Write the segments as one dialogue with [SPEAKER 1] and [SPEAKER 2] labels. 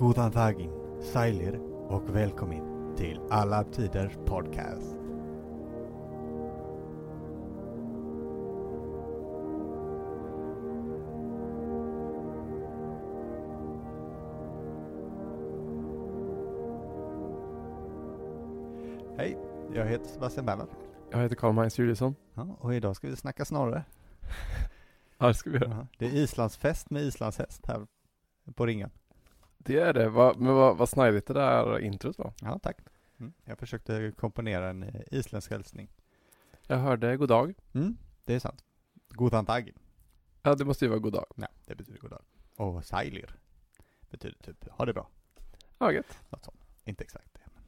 [SPEAKER 1] Godan dagen, Sailir och välkommen till Alla Tiders Podcast. Hej, jag heter Sebastian Bernhard.
[SPEAKER 2] Jag heter Karl-Magnus Juliusson.
[SPEAKER 1] Ja, och idag ska vi snacka snorre.
[SPEAKER 2] Ja, det ska vi göra.
[SPEAKER 1] Ja, det är islandsfest med islandshäst här på ringen.
[SPEAKER 2] Det är det. Va, men vad, vad snajdigt det där introt var.
[SPEAKER 1] Ja, tack. Mm. Jag försökte komponera en eh, isländsk hälsning.
[SPEAKER 2] Jag hörde god dag.
[SPEAKER 1] Mm, det är sant. Godan dagen.
[SPEAKER 2] Ja, det måste ju vara god dag.
[SPEAKER 1] Ja, det betyder god dag. Och sailir betyder typ ha det bra.
[SPEAKER 2] Ja, gött.
[SPEAKER 1] Något sånt. Inte exakt det. Men...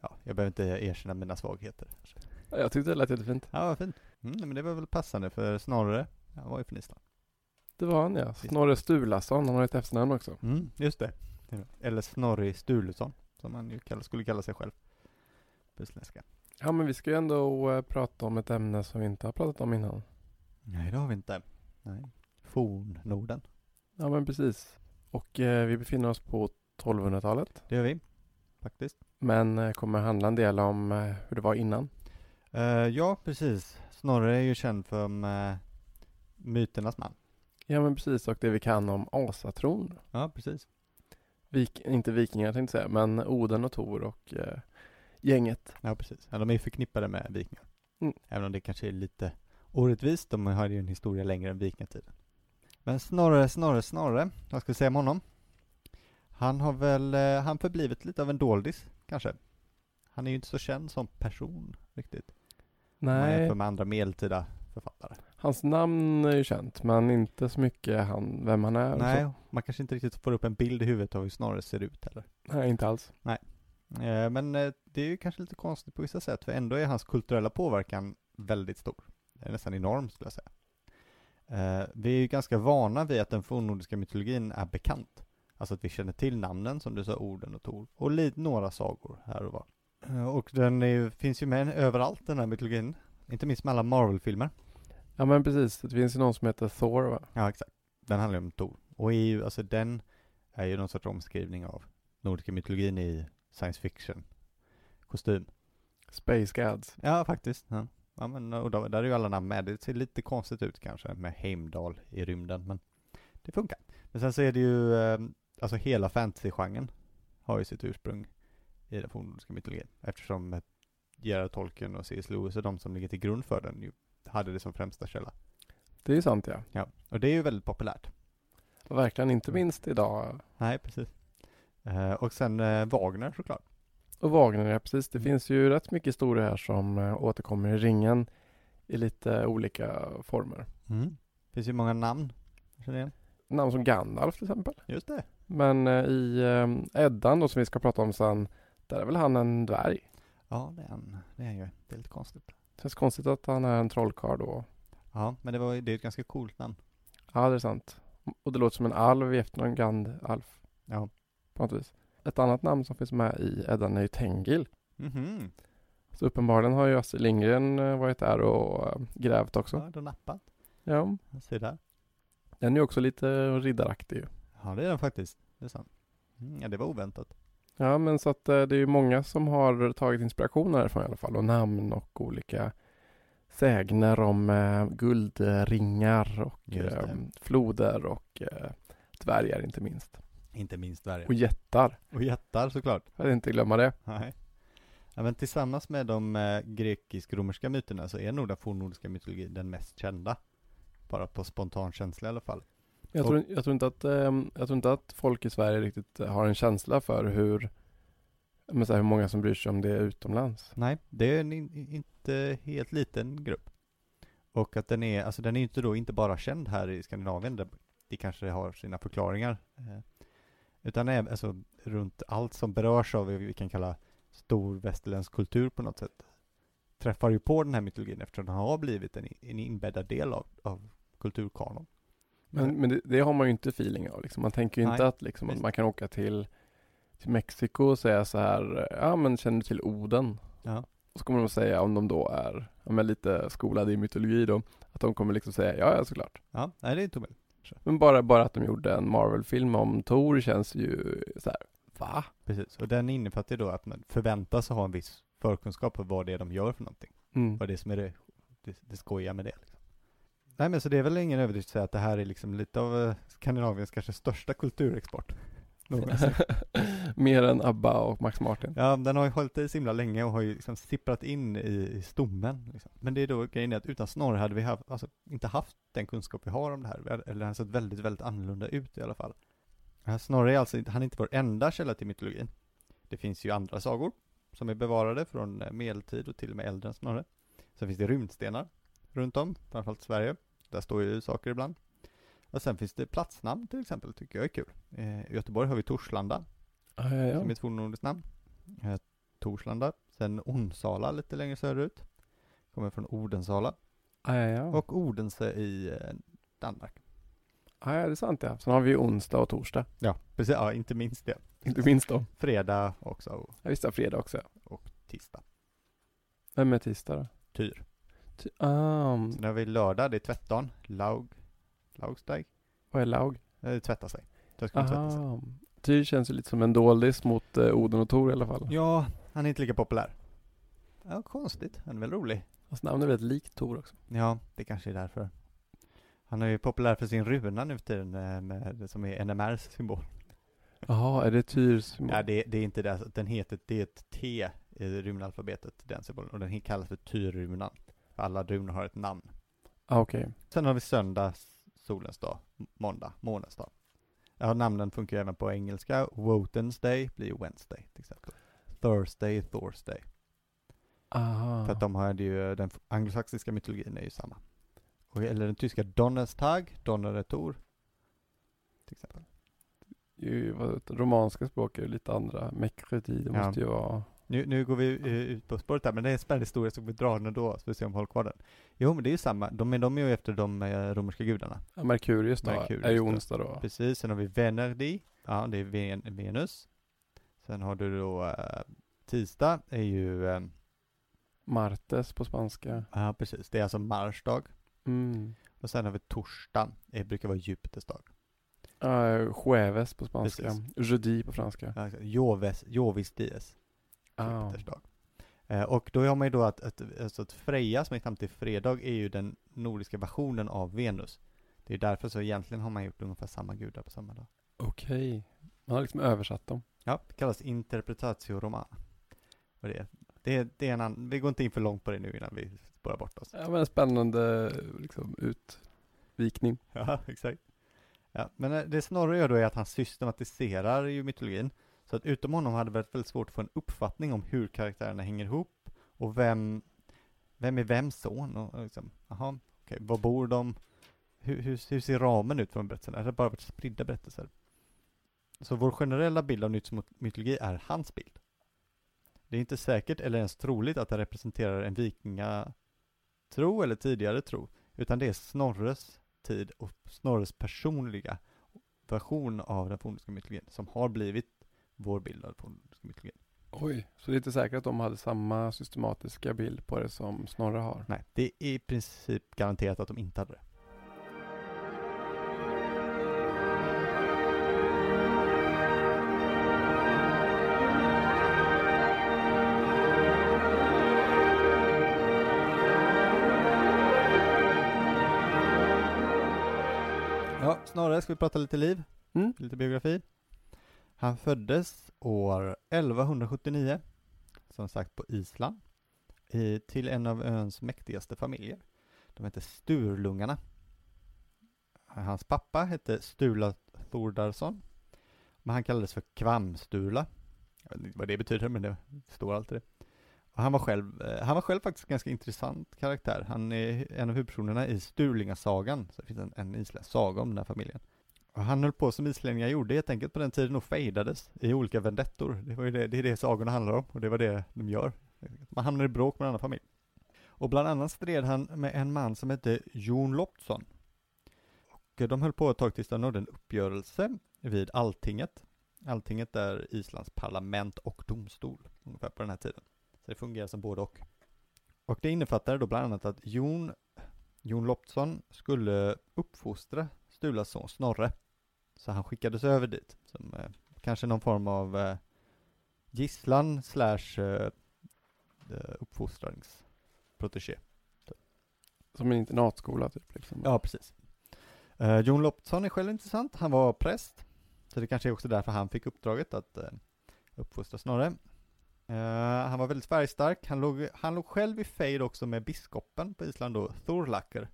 [SPEAKER 1] Ja, jag behöver inte erkänna mina svagheter.
[SPEAKER 2] Ja, Jag tyckte det lät jättefint.
[SPEAKER 1] Ja, vad fint. Mm, men det var väl passande för Snorre, han var ju från Island.
[SPEAKER 2] Det var han ja. Snorre Sturlason, han har ett efternamn också.
[SPEAKER 1] Mm, just det. Eller Snorri Sturluson, som han ju kall- skulle kalla sig själv. På isländska.
[SPEAKER 2] Ja, men vi ska ju ändå eh, prata om ett ämne som vi inte har pratat om innan.
[SPEAKER 1] Nej, det har vi inte. Nej. Fornnorden.
[SPEAKER 2] Ja, men precis. Och eh, vi befinner oss på 1200-talet.
[SPEAKER 1] Det gör vi. Faktiskt.
[SPEAKER 2] Men eh, kommer handla en del om hur det var innan.
[SPEAKER 1] Ja, precis. Snorre är ju känd för uh, myternas man.
[SPEAKER 2] Ja, men precis. Och det vi kan om asatron.
[SPEAKER 1] Ja, precis.
[SPEAKER 2] Vik inte vikingar tänkte jag säga, men Oden och Tor och eh, gänget.
[SPEAKER 1] Ja, precis. Ja, de är ju förknippade med vikingar.
[SPEAKER 2] Mm.
[SPEAKER 1] Även om det kanske är lite orättvist. De har ju en historia längre än vikingatiden. Men Snorre, Snorre, Snorre. Vad ska vi säga om honom? Han har väl, eh, han förblivit lite av en doldis, kanske. Han är ju inte så känd som person riktigt. Om man
[SPEAKER 2] Nej,
[SPEAKER 1] jämför med andra medeltida författare.
[SPEAKER 2] Hans namn är ju känt, men inte så mycket han, vem han är.
[SPEAKER 1] Nej, man kanske inte riktigt får upp en bild i huvudet av hur Snorre ser ut heller.
[SPEAKER 2] Nej, inte alls.
[SPEAKER 1] Eh, Men eh, det är ju kanske lite konstigt på vissa sätt, för ändå är hans kulturella påverkan väldigt stor. Det är nästan enorm skulle jag säga. Eh, Vi är ju ganska vana vid att den fornnordiska mytologin är bekant. Alltså att vi känner till namnen, som du sa, orden och Tor. Och lite några sagor här och var. Och den är finns ju med överallt den här mytologin. Inte minst med alla Marvel-filmer.
[SPEAKER 2] Ja, men precis. Det finns ju någon som heter Thor, va?
[SPEAKER 1] Ja, exakt. Den handlar ju om Tor. Och är ju, alltså den är ju någon sorts omskrivning av nordiska mytologin i science fiction kostym.
[SPEAKER 2] Space Gads.
[SPEAKER 1] Ja, faktiskt. Ja. Ja, men, och då, där är ju alla namn med. Det ser lite konstigt ut kanske med Heimdall i rymden, men det funkar. Men sen så är det ju, eh, alltså hela fantasy-genren har ju sitt ursprung i den fornnordiska mytologin. Eftersom Gerard Tolkien och C.S. Lewis och de som ligger till grund för den ju hade det som främsta källa.
[SPEAKER 2] Det är ju sant, ja.
[SPEAKER 1] Ja, och det är ju väldigt populärt.
[SPEAKER 2] Och verkligen inte minst idag.
[SPEAKER 1] Nej, precis. Eh, och sen eh, Wagner såklart.
[SPEAKER 2] Och Wagner, ja precis. Det
[SPEAKER 1] Mm.
[SPEAKER 2] finns ju rätt mycket historier här som eh, återkommer i ringen i lite olika former.
[SPEAKER 1] Mm. finns ju många namn.
[SPEAKER 2] Namn som Gandalf till exempel.
[SPEAKER 1] Just det.
[SPEAKER 2] Men i Eddan då som vi ska prata om sen, där är väl han en dvärg.
[SPEAKER 1] Ja, det är han. Det är han ju. Det är lite konstigt.
[SPEAKER 2] Känns konstigt att han är en trollkarl då.
[SPEAKER 1] Ja, men det, var, det är ett ganska coolt namn.
[SPEAKER 2] Ja, det är sant. Och det låter som en alv i efternamn, Gandalf
[SPEAKER 1] Ja.
[SPEAKER 2] på något vis. Ett annat namn som finns med i Eddan är ju Tengil.
[SPEAKER 1] Mhm.
[SPEAKER 2] Så uppenbarligen har ju Astrid Lindgren eh, varit där och eh, grävt också.
[SPEAKER 1] Ja, du nappat.
[SPEAKER 2] Ja,
[SPEAKER 1] Se där.
[SPEAKER 2] den är ju också lite riddaraktig.
[SPEAKER 1] Ja, det är den faktiskt. Det är sant. Mm, ja, det var oväntat.
[SPEAKER 2] Ja, men så att eh, det är ju många som har tagit inspiration därifrån i alla fall och namn och olika sägner om eh, guldringar och
[SPEAKER 1] Just det.
[SPEAKER 2] eh, floder och eh, dvärgar inte minst.
[SPEAKER 1] Inte minst Sverige.
[SPEAKER 2] Och jättar.
[SPEAKER 1] Och jättar såklart.
[SPEAKER 2] Jag vill inte glömma det.
[SPEAKER 1] Nej. Ja, men tillsammans med de eh, grekisk-romerska myterna så är nog den fornnordiska mytologin den mest kända. Bara på spontan känsla i alla fall.
[SPEAKER 2] Jag tror, jag tror, inte, att, eh, jag tror inte att folk i Sverige riktigt har en känsla för hur, men så här, hur många som bryr sig om det utomlands.
[SPEAKER 1] Nej, det är en in, inte helt liten grupp. Och att den är, alltså den är inte då inte bara känd här i Skandinavien, där det kanske har sina förklaringar. Eh, utan är, alltså runt allt som berörs av vad vi kan kalla stor västerländsk kultur på något sätt. Träffar ju på den här mytologin eftersom den har blivit en, en inbäddad del av, av kulturkanon.
[SPEAKER 2] Men, men det, det har man ju inte feeling av. Liksom. Man tänker ju inte
[SPEAKER 1] Nej,
[SPEAKER 2] att, liksom, att man kan åka till, till Mexiko och säga så här, ja men känner du till Oden?
[SPEAKER 1] Ja.
[SPEAKER 2] Och så kommer de säga, om de då är ja, lite skolade i mytologi då, att de kommer liksom säga, ja ja såklart.
[SPEAKER 1] Ja, nej det är kanske.
[SPEAKER 2] Men bara, bara att de gjorde en Marvel-film om Thor känns ju så här, va?
[SPEAKER 1] Precis, och den innefattar ju då att man förväntas ha en viss förkunskap på vad det är de gör för någonting.
[SPEAKER 2] Mm.
[SPEAKER 1] Vad det är som är det, det, det skojiga med det. Liksom. Nej men så det är väl ingen överdrift att säga att det här är liksom lite av eh, Skandinaviens kanske största kulturexport.
[SPEAKER 2] Mer än ABBA och Max Martin.
[SPEAKER 1] ja, den har ju hållit i så himla länge och har ju liksom sipprat in i, i stommen. Liksom. Men det är då grejen är att utan Snorre hade vi haft, alltså, inte haft den kunskap vi har om det här. Eller hade sett väldigt, väldigt annorlunda ut i alla fall. Snorre är alltså han är inte vår enda källa till mytologin. Det finns ju andra sagor som är bevarade från eh, medeltid och till och med äldre än Snorre. Sen finns det rymdstenar runt om, framförallt Sverige. Där står ju saker ibland. Och sen finns det platsnamn till exempel, tycker jag är kul. Eh, I Göteborg har vi Torslanda,
[SPEAKER 2] Ja, ja, ja.
[SPEAKER 1] som är ett fornnordiskt namn. Eh, Torslanda. Sen Onsala lite längre söderut. Kommer från Odensala.
[SPEAKER 2] Ja, ja.
[SPEAKER 1] Och Odense i eh, Danmark.
[SPEAKER 2] ja, ja, det är sant ja. Sen har vi ju onsdag och torsdag.
[SPEAKER 1] Ja, precis. Ja, inte minst det.
[SPEAKER 2] Inte minst då.
[SPEAKER 1] Fredag också och,
[SPEAKER 2] Ja, visst fredag också.
[SPEAKER 1] och tisdag.
[SPEAKER 2] Vem är tisdag då?
[SPEAKER 1] Tyr.
[SPEAKER 2] Ah,
[SPEAKER 1] Sen har vi lördag, det är tvättan. Laug. Laugsteg.
[SPEAKER 2] vad är laug?
[SPEAKER 1] Eh, Det tvättar sig. Det ska man tvätta sig.
[SPEAKER 2] Tyr känns ju lite som en doldis mot eh, Oden och Tor i alla fall.
[SPEAKER 1] Ja, han är inte lika populär. Ja, konstigt. Han är väl rolig.
[SPEAKER 2] Hans namn är väldigt likt Tor också.
[SPEAKER 1] Ja, det kanske är därför. Han är ju populär för sin runa nu för tiden, eh, med, som är NMRs symbol.
[SPEAKER 2] Jaha, är det Tyrs?
[SPEAKER 1] Ja, det, det är inte det, alltså, den heter, det är ett T i runalfabetet, den symbolen, och den kallas för Tyrrunan. Alla runor har ett namn.
[SPEAKER 2] ah, okej.
[SPEAKER 1] Sen har vi söndag, solens dag, måndag, månens dag. Ja, namnen funkar ju även på engelska. Wotens day blir Wednesday till exempel. Thursday, Thursday.
[SPEAKER 2] Aha.
[SPEAKER 1] För att de har ju, den anglosaxiska mytologin är ju samma. Och, eller den tyska Donnerstag, Donner är Tor. Till exempel.
[SPEAKER 2] Ju, romanska språk är ju lite andra. Mekreti, det
[SPEAKER 1] Ja.
[SPEAKER 2] måste ju vara...
[SPEAKER 1] Nu, nu går vi eh, ut på spåret här, men det är en spännande historia så vi drar den ändå, så vi ser om håller kvar den. Jo, men det är ju samma, de är, de är ju efter de eh, romerska gudarna.
[SPEAKER 2] Ja, Merkurius då,
[SPEAKER 1] Merkurius
[SPEAKER 2] är ju
[SPEAKER 1] då.
[SPEAKER 2] onsdag då.
[SPEAKER 1] Precis, sen har vi Venerdi, ja det är Ven Venus. Sen har du då eh, tisdag är ju,
[SPEAKER 2] Martes på spanska.
[SPEAKER 1] ja precis, det är alltså Mars dag.
[SPEAKER 2] Mm.
[SPEAKER 1] Och sen har vi torsdagen, det brukar vara Jupiters dag.
[SPEAKER 2] Uh, jueves på spanska.
[SPEAKER 1] Precis.
[SPEAKER 2] Jeudi på franska.
[SPEAKER 1] Joves, Jovis dies, Jupiters dag. Eh, och då har man ju då att, att, alltså att Freja som är fram till fredag är ju den nordiska versionen av Venus. Det är därför så egentligen har man gjort ungefär samma gudar på samma dag.
[SPEAKER 2] Okej. Man har liksom översatt dem.
[SPEAKER 1] Ja, det kallas interpretatio romana. Och det, det, det är en annan, vi går inte in för långt på det nu innan vi spårar bort oss.
[SPEAKER 2] Ja men en spännande liksom utvikning.
[SPEAKER 1] Ja, exakt. Ja, men eh, det Snorre gör då är att han systematiserar ju mytologin. Så att utom honom hade det varit väldigt svårt att få en uppfattning om hur karaktärerna hänger ihop och vem, vem är vems son och liksom, aha, okay, var bor de? Hur, hur, hur ser ramen ut från berättelsen? Är det bara varit spridda berättelser? Så vår generella bild av nytt mytologi är hans bild. Det är inte säkert eller ens troligt att det representerar en vikingatro eller tidigare tro, utan det är Snorres tid och Snorres personliga version av den fornnordiska mytologin som har blivit vår bild av fornnordiska mytologin.
[SPEAKER 2] Oj, så det är inte säkert att de hade samma systematiska bild på det som Snorre har.
[SPEAKER 1] Nej, det är i princip garanterat att de inte hade det. Ja, Snorre, ska vi prata lite liv?
[SPEAKER 2] Mm.
[SPEAKER 1] lite biografi. Han föddes år 1179, som sagt på Island, i, till en av öns mäktigaste familjer. De hette Sturlungarna. Hans pappa hette Sturla Thordarson, men han kallades för Kvamsturla. Jag vet inte vad det betyder, men det står alltid det. Och han var själv, eh, han var själv faktiskt en ganska intressant karaktär. Han är en av huvudpersonerna i Sturlingasagan, så det finns en, en isländsk saga om den här familjen. Han höll på som islänningar gjorde helt enkelt på den tiden och fejdades i olika vendettor. Det var ju det, det är det sagorna handlar om och det var det de gör. Man hamnar i bråk med en annan familj. Och bland annat stred han med en man som hette Jon Loptsson. Och de höll på ett tag tills de nådde en uppgörelse vid Alltinget. Alltinget är Islands parlament och domstol ungefär på den här tiden. Så det fungerar som både och. Och det innefattade då bland annat att Jon, Jon Loptsson skulle uppfostra Stulas son Snorre. Så han skickades över dit som eh, kanske någon form av eh, gisslan slash eh, eh, uppfostringsprotégé.
[SPEAKER 2] Som en internatskola typ liksom.
[SPEAKER 1] Ja, precis. Eh, Jon Loptsson är själv intressant. Han var präst. Så det kanske är också därför han fick uppdraget att eh, uppfostra Snorre. Eh, han var väldigt färgstark. Han låg, han låg själv i fejd också med biskopen på Island då, Thorlaker.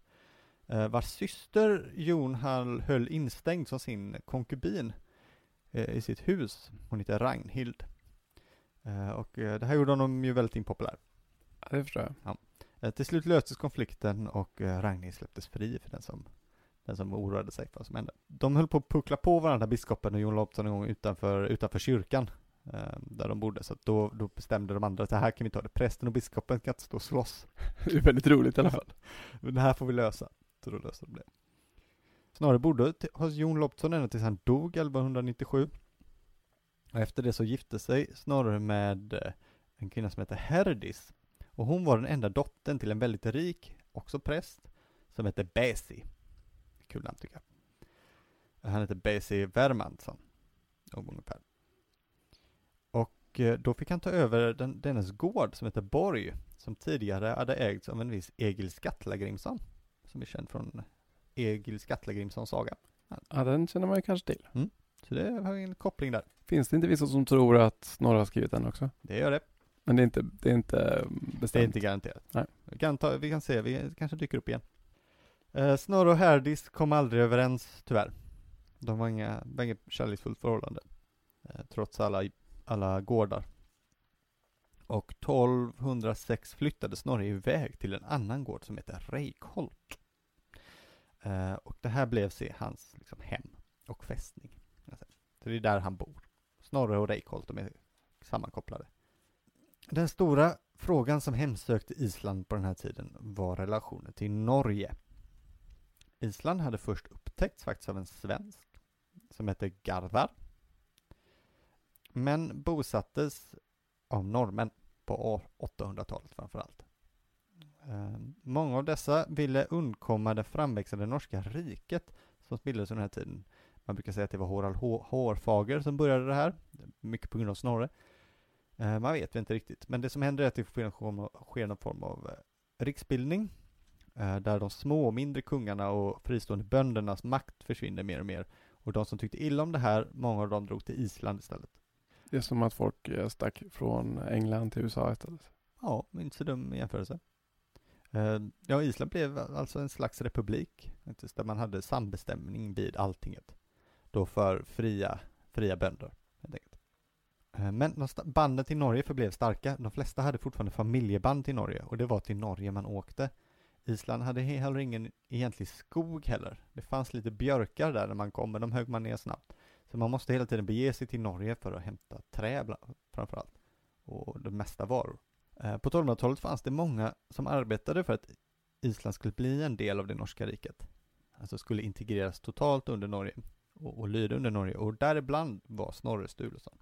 [SPEAKER 1] Eh, vars syster Jon han höll instängd som sin konkubin eh, i sitt hus. Hon heter Ragnhild. Eh, och det här gjorde honom ju väldigt impopulär.
[SPEAKER 2] Ja, det förstår jag.
[SPEAKER 1] Eh, Till slut löstes konflikten och Ragnhild släpptes fri för den som, den som oroade sig för vad som hände. De höll på att puckla på varandra, biskopen och Jon Loptsson en gång utanför, utanför kyrkan där de bodde. Så då, då bestämde de andra att så här kan vi ta det. Prästen och biskopen kan inte stå och slåss.
[SPEAKER 2] Det är väldigt roligt i alla fall.
[SPEAKER 1] Men det här får vi lösa. Så då löste de det. borde bodde hos Jon Loptsson ända tills han dog 1197. Och efter det så gifte sig Snorre med eh, en kvinna som hette Herdis. Och hon var den enda dottern till en väldigt rik, också präst, som hette Besi. Kul namn tycker jag. Han hette Besi Vermansson. Ungefär. Och eh, då fick han ta över den, dennes gård som hette Borg, som tidigare hade ägts av en viss Egil Skattlagrimsson, som är känd från Egil Skattlagrimssons saga.
[SPEAKER 2] Ja, den känner man ju kanske till.
[SPEAKER 1] Så det har en koppling där.
[SPEAKER 2] Finns det inte vissa som tror att Snorre har skrivit den också?
[SPEAKER 1] Det gör det.
[SPEAKER 2] Men det är inte, det är inte mm, bestämt.
[SPEAKER 1] Det är inte garanterat.
[SPEAKER 2] Nej.
[SPEAKER 1] Vi kan, ta, vi kan se, vi kanske dyker upp igen. Eh, Snorre och Herdis kom aldrig överens, tyvärr. De var inga, var inget kärleksfullt förhållande. Eh, trots alla, alla gårdar. Och 1206 flyttade Snorre iväg till en annan gård som heter Reikholt. Eh, och det här blev se hans liksom, hem och fästning. Så det är där han bor. Snorre och Reykholt, de är sammankopplade. Den stora frågan som hemsökte Island på den här tiden var relationen till Norge. Island hade först upptäckts faktiskt av en svensk som hette Garvar. Men bosattes av norrmän på 800-talet framförallt. Eh, Många av dessa ville undkomma det framväxande norska riket som bildades under den här tiden. Man brukar säga att det var Harald Hå- Hårfager som började det här, mycket på grund av Snorre. Eh, Man vet inte riktigt, men det som händer är att det sker någon form av, eh, riksbildning eh, där de små mindre kungarna och fristående böndernas makt försvinner mer och mer. Och de som tyckte illa om det här, många av dem drog till Island istället.
[SPEAKER 2] Det är som att folk eh, stack från England till USA istället.
[SPEAKER 1] Ja, inte så dum jämförelse. Eh, ja, Island blev alltså en slags republik, där man hade sambestämning vid alltinget. Då för fria, fria bönder, helt enkelt. Eh, men banden till Norge förblev starka. De flesta hade fortfarande familjeband till Norge och det var till Norge man åkte. Island hade heller ingen egentlig skog heller. Det fanns lite björkar där när man kom, men de högg man ner snabbt. Så man måste hela tiden bege sig till Norge för att hämta trä framförallt. Och det mesta varor. Eh, På 1200-talet fanns det många som arbetade för att Island skulle bli en del av det norska riket. Alltså skulle integreras totalt under Norge och, och lyda under Norge. Och däribland var Snorre Sturluson.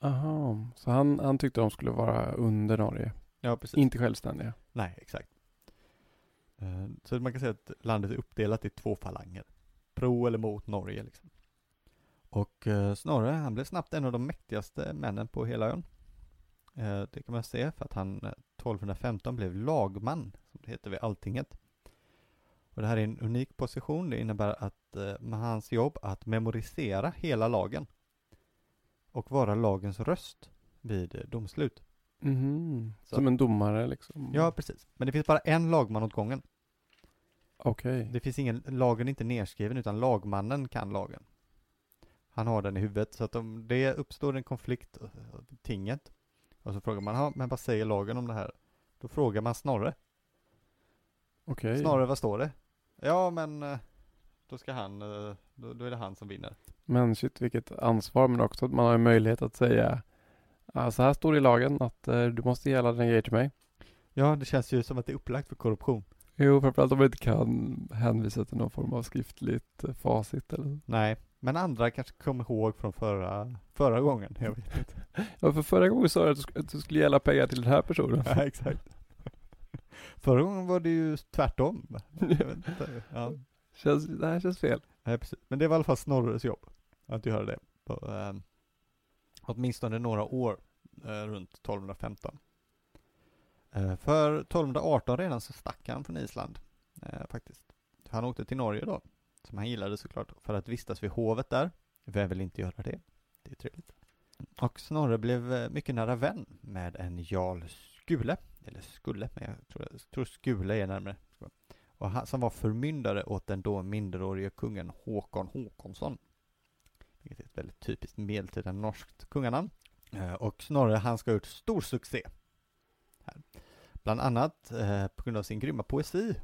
[SPEAKER 2] Aha, så han, han tyckte de skulle vara under Norge,
[SPEAKER 1] Ja, precis.
[SPEAKER 2] inte självständiga.
[SPEAKER 1] Nej, exakt. Eh, Så man kan säga att landet är uppdelat i två falanger. Pro eller mot Norge liksom. Och eh, Snorre, han blev snabbt en av de mäktigaste männen på hela ön. Eh, Det kan man se för att han eh, 1215 blev lagman, som det heter vid Alltinget. Och det här är en unik position. Det innebär att eh, med hans jobb att memorisera hela lagen. Och vara lagens röst vid eh, domslut. Så-
[SPEAKER 2] Som en domare liksom?
[SPEAKER 1] Ja, precis. Men det finns bara en lagman åt gången.
[SPEAKER 2] Okej.
[SPEAKER 1] Det finns ingen, lagen är inte nedskriven utan lagmannen kan lagen. Han har den i huvudet så att om det uppstår en konflikt eh, tinget och så frågar man, "Ja, men vad säger lagen om det här? Då frågar man Snorre.
[SPEAKER 2] Okej.
[SPEAKER 1] Snorre, vad står det? Ja, men eh, då ska han, eh, då, då är det han som vinner.
[SPEAKER 2] Men shit vilket ansvar men också att man har möjlighet att säga så här står det i lagen att eh, du måste ge alla dina grejer till mig.
[SPEAKER 1] Ja, det känns ju som att det är upplagt för korruption.
[SPEAKER 2] Jo, framförallt om man inte kan hänvisa till någon form av skriftligt facit eller
[SPEAKER 1] Nej, men andra kanske kommer ihåg från förra, förra gången. Jag vet inte.
[SPEAKER 2] Ja, för förra gången sa du att du att du skulle ge alla pengar till den här personen.
[SPEAKER 1] Ja, exakt. Förra gången var det ju tvärtom. Ja.
[SPEAKER 2] Känns, det här känns fel.
[SPEAKER 1] Nej, precis. Men det var i alla fall Snorres jobb att göra det. På, eh, åtminstone några år eh, runt 1215. Eh, för 1218 redan så stack han från Island eh, faktiskt. Han åkte till Norge då, som han gillade såklart, för att vistas vid hovet där. Vem vill inte göra det? Det är trevligt. Och Snorre blev eh, mycket nära vän med en Jarl Skule, eller Skulle, men jag tror, jag tror Skule är närmare. Och han, som var förmyndare åt den då minderårige kungen Håkon Håkonsson. Vilket är ett väldigt typiskt medeltida norskt kunganamn. Eh, och Snorre, han ska ha gjort stor succé. Här. Bland annat eh, på grund av sin grymma poesi.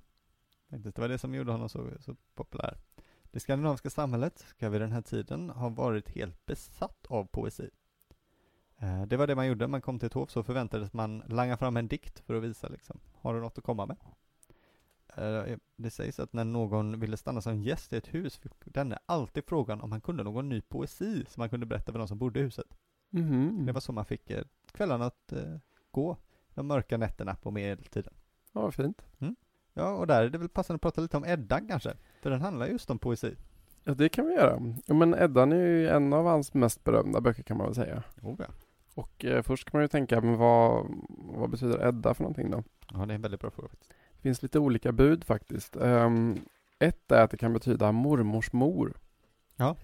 [SPEAKER 1] Det var det som gjorde honom så, så populär. Det skandinaviska samhället ska vid den här tiden ha varit helt besatt av poesi. Eh, det var det man gjorde, man kom till ett hov så förväntades man langa fram en dikt för att visa liksom, har du något att komma med? Eh, det sägs att när någon ville stanna som gäst i ett hus fick denne alltid frågan om han kunde någon ny poesi som han kunde berätta för de som bodde i huset.
[SPEAKER 2] Mhm.
[SPEAKER 1] Det var så man fick eh, kvällarna att gå, de mörka nätterna på medeltiden.
[SPEAKER 2] Ja, vad fint.
[SPEAKER 1] Ja, och där är det väl passande att prata lite om Eddan kanske, för den handlar just om poesi.
[SPEAKER 2] Ja, det kan vi göra. Ja, men Eddan är ju en av hans mest berömda böcker kan man väl säga.
[SPEAKER 1] Oh, ja.
[SPEAKER 2] Och eh, först kan man ju tänka, men vad, vad betyder Edda för någonting då?
[SPEAKER 1] ja, det är en väldigt bra fråga faktiskt.
[SPEAKER 2] Det finns lite olika bud faktiskt. Um, ett är att det kan betyda mormors mor.
[SPEAKER 1] Ja.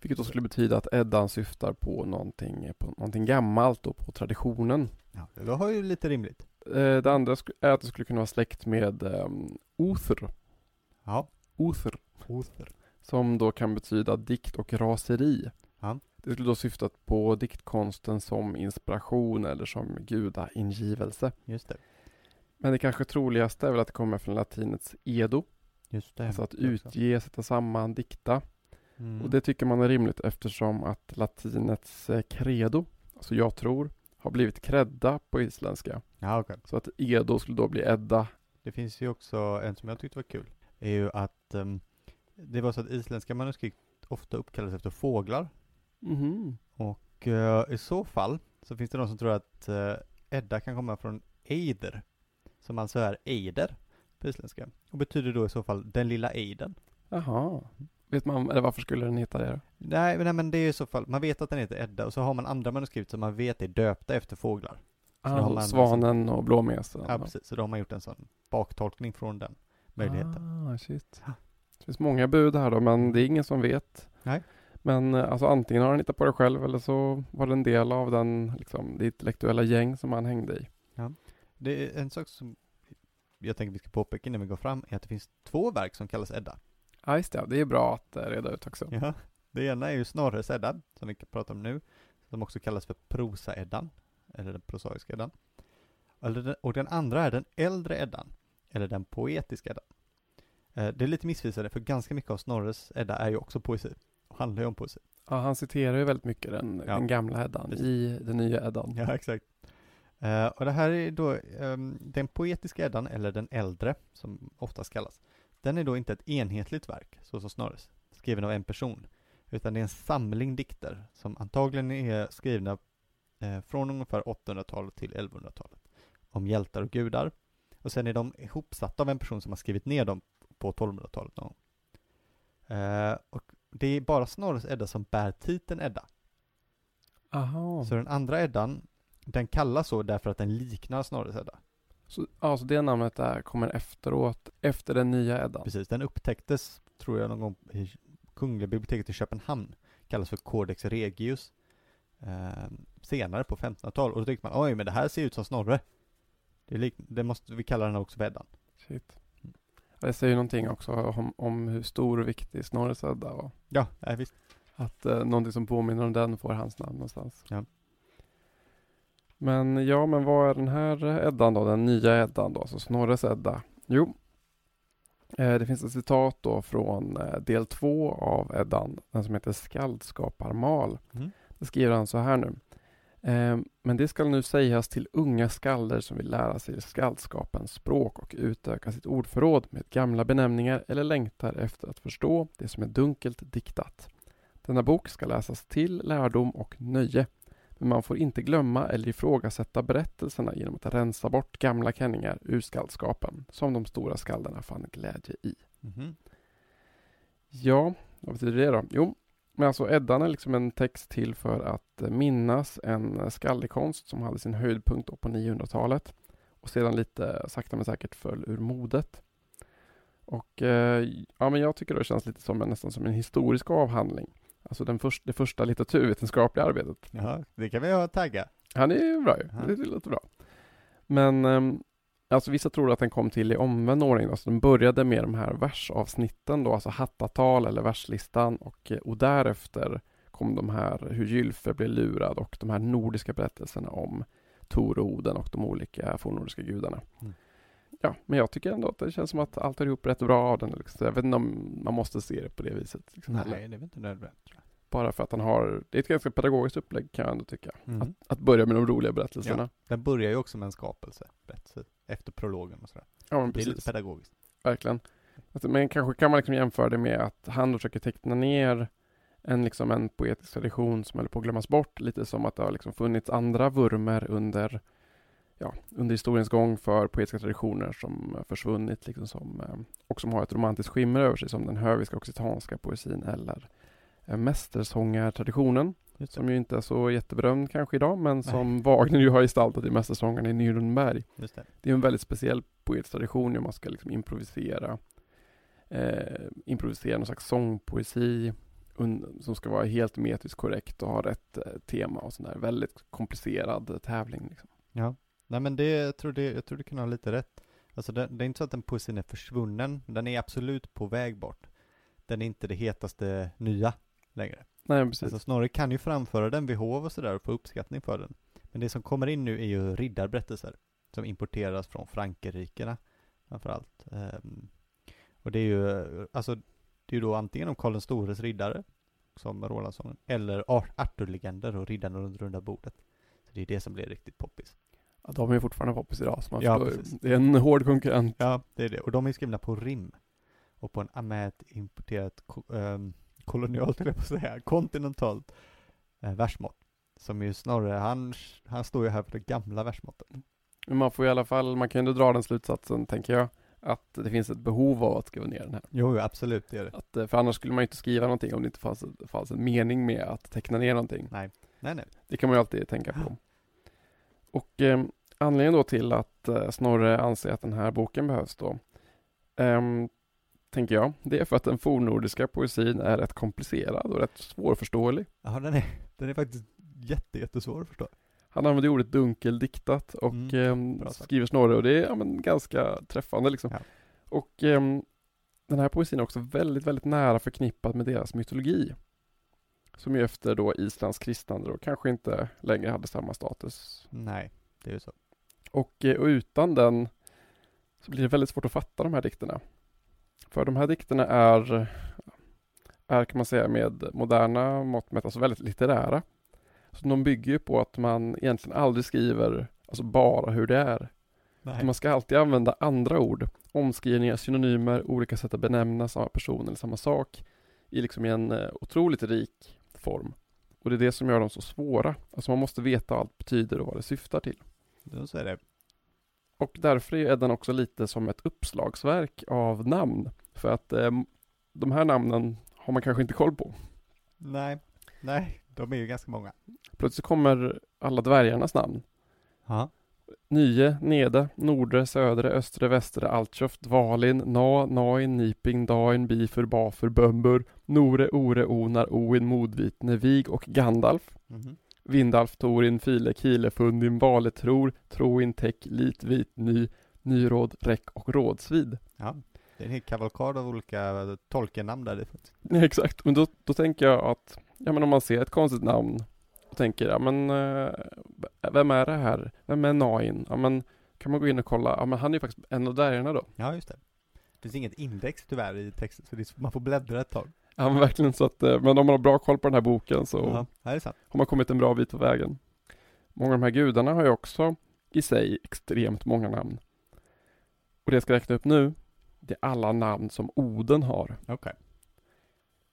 [SPEAKER 2] Vilket då skulle betyda att Eddan syftar på någonting, på någonting gammalt och på traditionen.
[SPEAKER 1] Ja, det var ju lite rimligt.
[SPEAKER 2] Eh, det andra är att det skulle kunna vara släkt med um, Uther.
[SPEAKER 1] Ja.
[SPEAKER 2] Uther.
[SPEAKER 1] Oster.
[SPEAKER 2] Som då kan betyda dikt och raseri.
[SPEAKER 1] Ja.
[SPEAKER 2] Det skulle då syfta på diktkonsten som inspiration eller som gudaingivelse.
[SPEAKER 1] Just det.
[SPEAKER 2] Men det kanske troligaste är väl att det kommer från latinets edo.
[SPEAKER 1] Just det.
[SPEAKER 2] Alltså att utge, sätta samman, dikta.
[SPEAKER 1] Mm.
[SPEAKER 2] Och det tycker man är rimligt eftersom att latinets eh, credo, alltså jag tror, har blivit kredda på isländska.
[SPEAKER 1] Ja, okej.
[SPEAKER 2] Så att edo skulle då bli edda.
[SPEAKER 1] Det finns ju också en som jag tyckte var kul. är ju att ehm, det var så att isländska manuskript ofta uppkallades efter fåglar.
[SPEAKER 2] Mhm.
[SPEAKER 1] Och eh, i så fall så finns det de som tror att uh, Edda kan komma från eider. Som alltså är eider på isländska. Och betyder då i så fall den lilla eiden.
[SPEAKER 2] Jaha. Vet man, eller varför skulle den heta det då?
[SPEAKER 1] Nej, men- nej men det är i så fall, man vet att den heter Edda och så har man andra manuskript som man vet är döpta efter fåglar. Så
[SPEAKER 2] Ah,
[SPEAKER 1] man
[SPEAKER 2] svanen och blåmesen.
[SPEAKER 1] Ja, precis. Så då har man gjort en sån baktolkning från den möjligheten.
[SPEAKER 2] Ah, shit. Det finns många bud här då, men det är ingen som vet.
[SPEAKER 1] Nej.
[SPEAKER 2] Men eh, alltså antingen har han hittat på det själv eller så var det en del av den, liksom, det intellektuella gäng som han hängde i.
[SPEAKER 1] Det är en sak som jag tänker vi ska påpeka innan vi går fram, är att det finns två verk som kallas Edda.
[SPEAKER 2] Ja, just det. Det är bra att eh, reda ut också.
[SPEAKER 1] Ja. Det ena är ju Snorres Edda, som vi kan prata om nu, som också kallas för Prosa-Eddan, eller den prosaiska Eddan. Och den andra är den äldre Eddan, eller den poetiska Eddan. Eh, Det är lite missvisande, för ganska mycket av Snorres Edda är ju också poesi, och handlar ju om poesi.
[SPEAKER 2] Ja, han citerar ju väldigt mycket den,
[SPEAKER 1] Ja.
[SPEAKER 2] den gamla Eddan i den nya Eddan.
[SPEAKER 1] Ja, exakt. Eh, och det här är då ehm, den poetiska Eddan, eller den äldre, som oftast kallas. Den är då inte ett enhetligt verk, så som Snorres, skriven av en person, utan det är en samling dikter som antagligen är skrivna eh, från ungefär 800-talet till 1100-talet, om hjältar och gudar. Och sen är de ihopsatta av en person som har skrivit ner dem på 1200-talet någon. Eh, och det är bara Snorres Edda som bär titeln Edda.
[SPEAKER 2] Aha.
[SPEAKER 1] Så den andra Eddan, den kallas så därför att den liknar Snorres Edda.
[SPEAKER 2] Så, ja, så det namnet där kommer efteråt, efter den nya Eddan?
[SPEAKER 1] Precis, den upptäcktes, tror jag, någon gång i Kungliga biblioteket i Köpenhamn. Kallas för Codex Regius. Eh, senare på 1500-talet. Och då tyckte man, oj, men det här ser ut som Snorre. Det, det måste vi kalla den också för Eddan.
[SPEAKER 2] Shit. Det säger ju någonting också om, om hur stor och viktig Snorres Edda var.
[SPEAKER 1] Ja, nej, visst.
[SPEAKER 2] Att eh, någonting som påminner om den får hans namn någonstans.
[SPEAKER 1] Ja.
[SPEAKER 2] Men ja, men vad är den här Eddan då? Den nya Eddan då, alltså Snorres Edda? Jo, eh, det finns ett citat då från eh, del två av Eddan, den som heter Skaldskaparmal.
[SPEAKER 1] Mm.
[SPEAKER 2] Det skriver han så här nu. Eh, Men det skall nu sägas till unga skalder som vill lära sig skaldskapens språk och utöka sitt ordförråd med gamla benämningar eller längtar efter att förstå det som är dunkelt diktat. Denna bok ska läsas till lärdom och nöje. Men man får inte glömma eller ifrågasätta berättelserna genom att rensa bort gamla känningar ur skaldskapen, som de stora skaldarna fann glädje i.
[SPEAKER 1] Mhm.
[SPEAKER 2] Ja, vad betyder det då? Jo, men alltså Eddan är liksom en text till för att minnas en skaldekonst som hade sin höjdpunkt på 900-talet och sedan lite sakta men säkert föll ur modet. Och eh, ja, men jag tycker det känns lite som en, nästan som en historisk avhandling. Alltså den först, det första litteraturvetenskapliga arbetet.
[SPEAKER 1] Ja, det kan vi ha tagga.
[SPEAKER 2] Han är ju bra ju.
[SPEAKER 1] Ja.
[SPEAKER 2] Det låter bra. Men ehm, alltså vissa tror att den kom till i omvänd ordning. Alltså den började med de här versavsnitten då, alltså hattatal eller verslistan och, eh, och därefter kom de här hur Gylfe blev lurad och de här nordiska berättelserna om Tor och Oden och de olika fornnordiska gudarna.
[SPEAKER 1] Mm.
[SPEAKER 2] Ja, men jag tycker ändå att det känns som att allt är ihop rätt bra av den. Liksom. Jag vet inte om man måste se det på det viset. Liksom,
[SPEAKER 1] Nej, det är väl inte nödvändigt.
[SPEAKER 2] Bara för att han har, det är ett ganska pedagogiskt upplägg kan jag ändå tycka.
[SPEAKER 1] Mm.
[SPEAKER 2] Att, att börja med de roliga berättelserna.
[SPEAKER 1] Den börjar ju också med en skapelse, berättelse, efter prologen och sådär.
[SPEAKER 2] Ja, men
[SPEAKER 1] Det är lite
[SPEAKER 2] precis.
[SPEAKER 1] pedagogiskt.
[SPEAKER 2] Verkligen. Alltså, Men kanske kan man liksom jämföra det med att han försöker teckna ner en, liksom en poetisk tradition som håller på att glömmas bort. Lite som att det har liksom funnits andra vurmer under, ja, under historiens gång för poetiska traditioner som försvunnit liksom som, eh, och som har ett romantiskt skimmer över sig som den höviska occitanska poesin eller eh, mästersångartraditionen. Som ju inte är så jätteberömd kanske idag men som Wagner ju har gestaltat i Mästersångarna i Nürnberg.
[SPEAKER 1] Det.
[SPEAKER 2] Det är en väldigt speciell poetisk tradition hur man ska liksom improvisera eh, improvisera någon slags sångpoesi som ska vara helt metriskt korrekt och ha rätt eh, tema och sådär. Väldigt komplicerad tävling. Liksom.
[SPEAKER 1] Ja. Nej men det, jag tror det, jag tror du kan ha lite rätt. Alltså det, det är inte så att den poesin är försvunnen. Den är absolut på väg bort. Den är inte det hetaste nya längre.
[SPEAKER 2] Nej, precis.
[SPEAKER 1] Alltså Snorre kan ju framföra den vid hov och sådär och få uppskattning för den. Men det som kommer in nu är ju riddarberättelser. Som importeras från Frankrikena framförallt. Um, och det är ju, alltså det är ju då antingen om Karl den stores riddare, som Rolandsson, eller Ar- Arthur-legender och riddarna runt runda bordet. Så det är det som blir riktigt poppis.
[SPEAKER 2] Ja, de är fortfarande poppis idag. Så man
[SPEAKER 1] Ja,
[SPEAKER 2] förstår,
[SPEAKER 1] precis.
[SPEAKER 2] det är en hård konkurrent.
[SPEAKER 1] Ja, det är det. Och de är skrivna på rim. Och på en ett importerat ko- ehm, kolonialt, eller på att säga, kontinentalt eh, versmått. Som ju snarare, han, han står ju här för det gamla versmåttet.
[SPEAKER 2] Men man får i alla fall, man kan ju ändå dra den slutsatsen, tänker jag, att det finns ett behov av att skriva ner den här.
[SPEAKER 1] Jo, absolut, det är det.
[SPEAKER 2] Att, eh, för annars skulle man ju inte skriva någonting om det inte fanns, fanns en mening med att teckna ner någonting.
[SPEAKER 1] Nej, nej, nej.
[SPEAKER 2] Det kan man ju alltid tänka på. Och eh, anledningen då till att eh, Snorre anser att den här boken behövs då, ehm, tänker jag, det är för att den fornnordiska poesin är rätt komplicerad och rätt svårförståelig.
[SPEAKER 1] Ja, den är, den är faktiskt jätte, jättesvår att förstå.
[SPEAKER 2] Han använder ordet dunkeldiktat och
[SPEAKER 1] Mm, sagt.
[SPEAKER 2] skriver Snorre och det är ja, men, ganska träffande liksom.
[SPEAKER 1] Ja.
[SPEAKER 2] Och ehm, den här poesin är också väldigt, väldigt nära förknippad med deras mytologi. Som ju efter då Islands kristnande då kanske inte längre hade samma status
[SPEAKER 1] Nej, det är ju så.
[SPEAKER 2] Och, eh, och utan den så blir det väldigt svårt att fatta de här dikterna. För de här dikterna är, är kan man säga med moderna mått mätt, alltså väldigt litterära. Så de bygger ju på att man egentligen aldrig skriver alltså bara hur det är. Man ska alltid använda andra ord, omskrivningar, synonymer, olika sätt att benämna samma person eller samma sak i liksom en eh, otroligt rik form. Och det är det som gör dem så svåra. Alltså man måste veta vad allt betyder och vad det syftar till.
[SPEAKER 1] Så är det.
[SPEAKER 2] Och därför är Eddan också lite som ett uppslagsverk av namn. För att eh, de här namnen har man kanske inte koll på.
[SPEAKER 1] Nej, nej, de är ju ganska många.
[SPEAKER 2] Plötsligt kommer alla dvärgarnas namn.
[SPEAKER 1] Ja.
[SPEAKER 2] Nye, Nede, Nordre, Södre, Östre, Västre, Altjöft, Dvalin, Na, Nain, Niping, Dain, Bifur, Bafur, Bömbur, Nore, Ore, Onar, Oin, Modvitne, Vig och Gandalf.
[SPEAKER 1] Mhm.
[SPEAKER 2] Vindalf, Torin, File, Kile, Fundin, Vale, Tror, Troin, Täck, Lit, Vit, Ny, Nyråd, Räck och Rådsvid.
[SPEAKER 1] Ja, det är en hel kavalkad av olika tolkennamn där.
[SPEAKER 2] Nej, exakt, men då, då tänker jag att, ja men om man ser ett konstigt namn och tänker, ja men eh, vem är det här? Vem är Nain? Ja men kan man gå in och kolla, ja men han är ju faktiskt en av dvärgarna då.
[SPEAKER 1] Ja, just det. Det finns inget index tyvärr i texten, så man får bläddra ett tag.
[SPEAKER 2] Ja men verkligen så att, eh, men om man har bra koll på den här boken så
[SPEAKER 1] Ja,
[SPEAKER 2] har man kommit en bra bit på vägen. Många av de här gudarna har ju också i sig extremt många namn. Och det jag ska räkna upp nu, det är alla namn som Oden har.
[SPEAKER 1] Okej.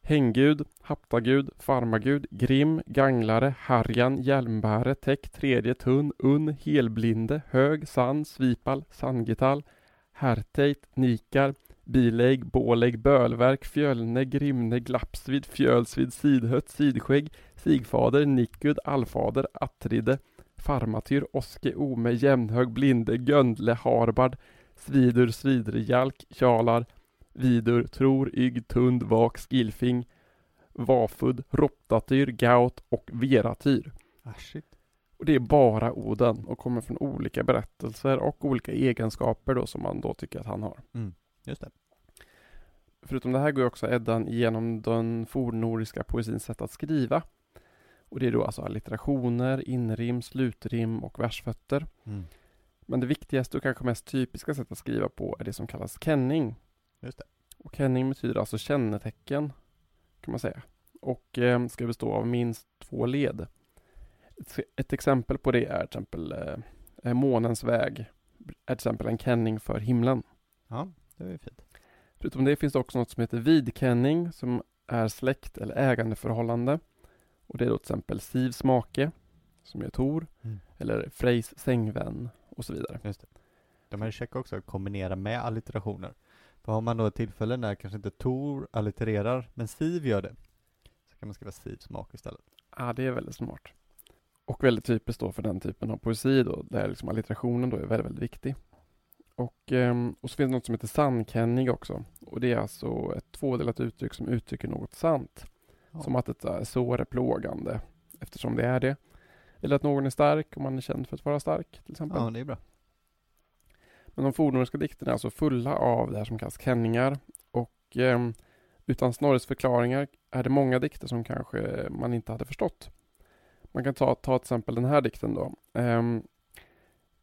[SPEAKER 2] Hänggud, Haptagud, Farmagud, Grim, Ganglare, Harjan, Hjälmbäre, Täck, Tredje, Tunn, Unn, Helblinde, Hög, Sann, Svipal, Sangitall, Herteit, Nikar, bilägg, bålägg, bölverk, fjölne, grimne, glappsvid, fjölsvid, sidhött, sidskägg, sigfader, nikud, allfader, attride, farmatyr, oske, ome, jämnhög, blinde, göndle, harbard, svidur, svidre, jalk, kjalar, vidur, tror, ygg, tund, vak, skilfing, vafud, roptatyr, gaut och veratyr.
[SPEAKER 1] Ah, shit.
[SPEAKER 2] Och det är bara Oden och kommer från olika berättelser och olika egenskaper då som man då tycker att han har.
[SPEAKER 1] Just det.
[SPEAKER 2] Förutom det här går också Eddan igenom den fornnordiska poesins sätt att skriva. Och det är då alltså allitterationer, inrim, slutrim och versfötter.
[SPEAKER 1] Mm.
[SPEAKER 2] Men det viktigaste och kanske mest typiska sättet att skriva på är det som kallas kenning.
[SPEAKER 1] Just det.
[SPEAKER 2] Och kenning betyder alltså kännetecken, kan man säga. Och eh, ska bestå av minst två led. Ett, ett exempel på det är till exempel eh, månens väg. Är till exempel en kenning för himlen.
[SPEAKER 1] Ja, det var ju fint.
[SPEAKER 2] Förutom det finns det också något som heter vidkenning som är släkt eller ägandeförhållande. Och det är då till exempel Sivs make, som är Tor,
[SPEAKER 1] Mm.
[SPEAKER 2] eller Frejs sängvän och så vidare.
[SPEAKER 1] Just det. De här checkar också att kombinera med allitterationer. För har man då ett tillfälle när kanske inte Tor allittererar, men Siv gör det, så kan man skriva Sivs smak istället.
[SPEAKER 2] Ja, det är väldigt smart. Och väldigt typiskt då för den typen av poesi då, där liksom allitterationen då är väldigt, väldigt viktig. Och, ehm, och så finns det något som heter sannkenning också. Och det är alltså ett tvådelat uttryck som uttrycker något sant.
[SPEAKER 1] Ja.
[SPEAKER 2] Som att ett äh, sår är plågande, eftersom det är det. Eller att någon är stark, om man är känd för att vara stark, till exempel.
[SPEAKER 1] Ja, det är bra.
[SPEAKER 2] Men de fornnordiska dikterna är alltså fulla av det här som kallas kenningar. Och ehm, utan Snorres förklaringar är det många dikter som kanske man inte hade förstått. Man kan ta, ta till exempel den här dikten då. Ehm,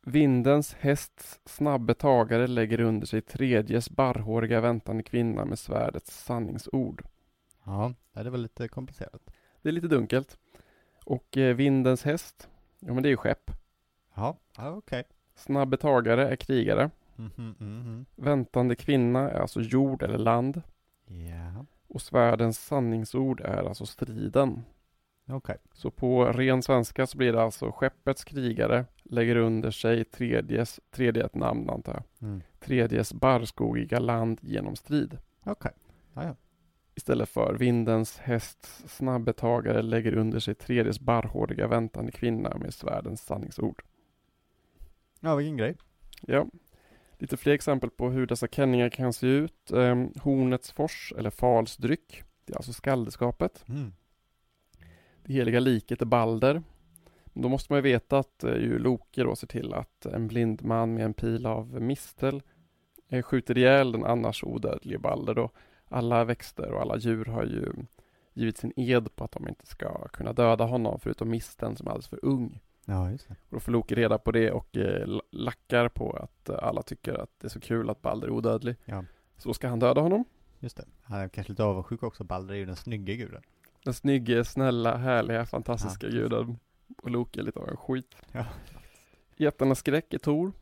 [SPEAKER 2] Vindens hästs snabbe tagare lägger under sig tredjes barrhåriga väntande kvinna med svärdets sanningsord.
[SPEAKER 1] Ja, det var lite komplicerat.
[SPEAKER 2] Det är lite dunkelt. Och eh, vindens häst, ja men det är ju skepp.
[SPEAKER 1] Ja, ja okej.
[SPEAKER 2] Snabbe tagare är krigare.
[SPEAKER 1] Mhm, mhm.
[SPEAKER 2] Väntande kvinna är alltså jord eller land.
[SPEAKER 1] Ja,
[SPEAKER 2] Och svärdens sanningsord är alltså striden.
[SPEAKER 1] Okej.
[SPEAKER 2] Så på ren svenska så blir det alltså skeppets krigare lägger under sig tredjes, tredje ett namn antar jag,
[SPEAKER 1] Mm.
[SPEAKER 2] tredjes barrskogiga land genom strid.
[SPEAKER 1] Okej. Ja, ja.
[SPEAKER 2] Istället för vindens hästs snabbetagare lägger under sig tredjes barrhåriga väntande kvinna med svärdens sanningsord.
[SPEAKER 1] Ja, vilken grej.
[SPEAKER 2] Ja. Lite fler exempel på hur dessa kenningar kan se ut. Ehm, Hornets fors eller Falsdryck. Det är alltså skaldeskapet.
[SPEAKER 1] Mm.
[SPEAKER 2] Det heliga liket är Balder. Då måste man ju veta att eh, ju Loke då ser till att en blind man med en pil av mistel eh, skjuter ihjäl den annars odödlige Balder då. Alla växter och alla djur har ju givit sin ed på att de inte ska kunna döda honom förutom misteln som är alldeles för ung.
[SPEAKER 1] Ja, just det.
[SPEAKER 2] Och då får Loke reda på det och eh, la- lackar på att alla tycker att det är så kul att Balder är odödlig.
[SPEAKER 1] Ja.
[SPEAKER 2] Så ska han döda honom.
[SPEAKER 1] Just det. Han är kanske lite avundsjuk också. Balder är ju den snygga guden.
[SPEAKER 2] Den snygge, snälla, härliga, fantastiska
[SPEAKER 1] Ja.
[SPEAKER 2] guden. Och Loke är lite av en skit.
[SPEAKER 1] Ja.
[SPEAKER 2] Jättarnas skräck är Tor.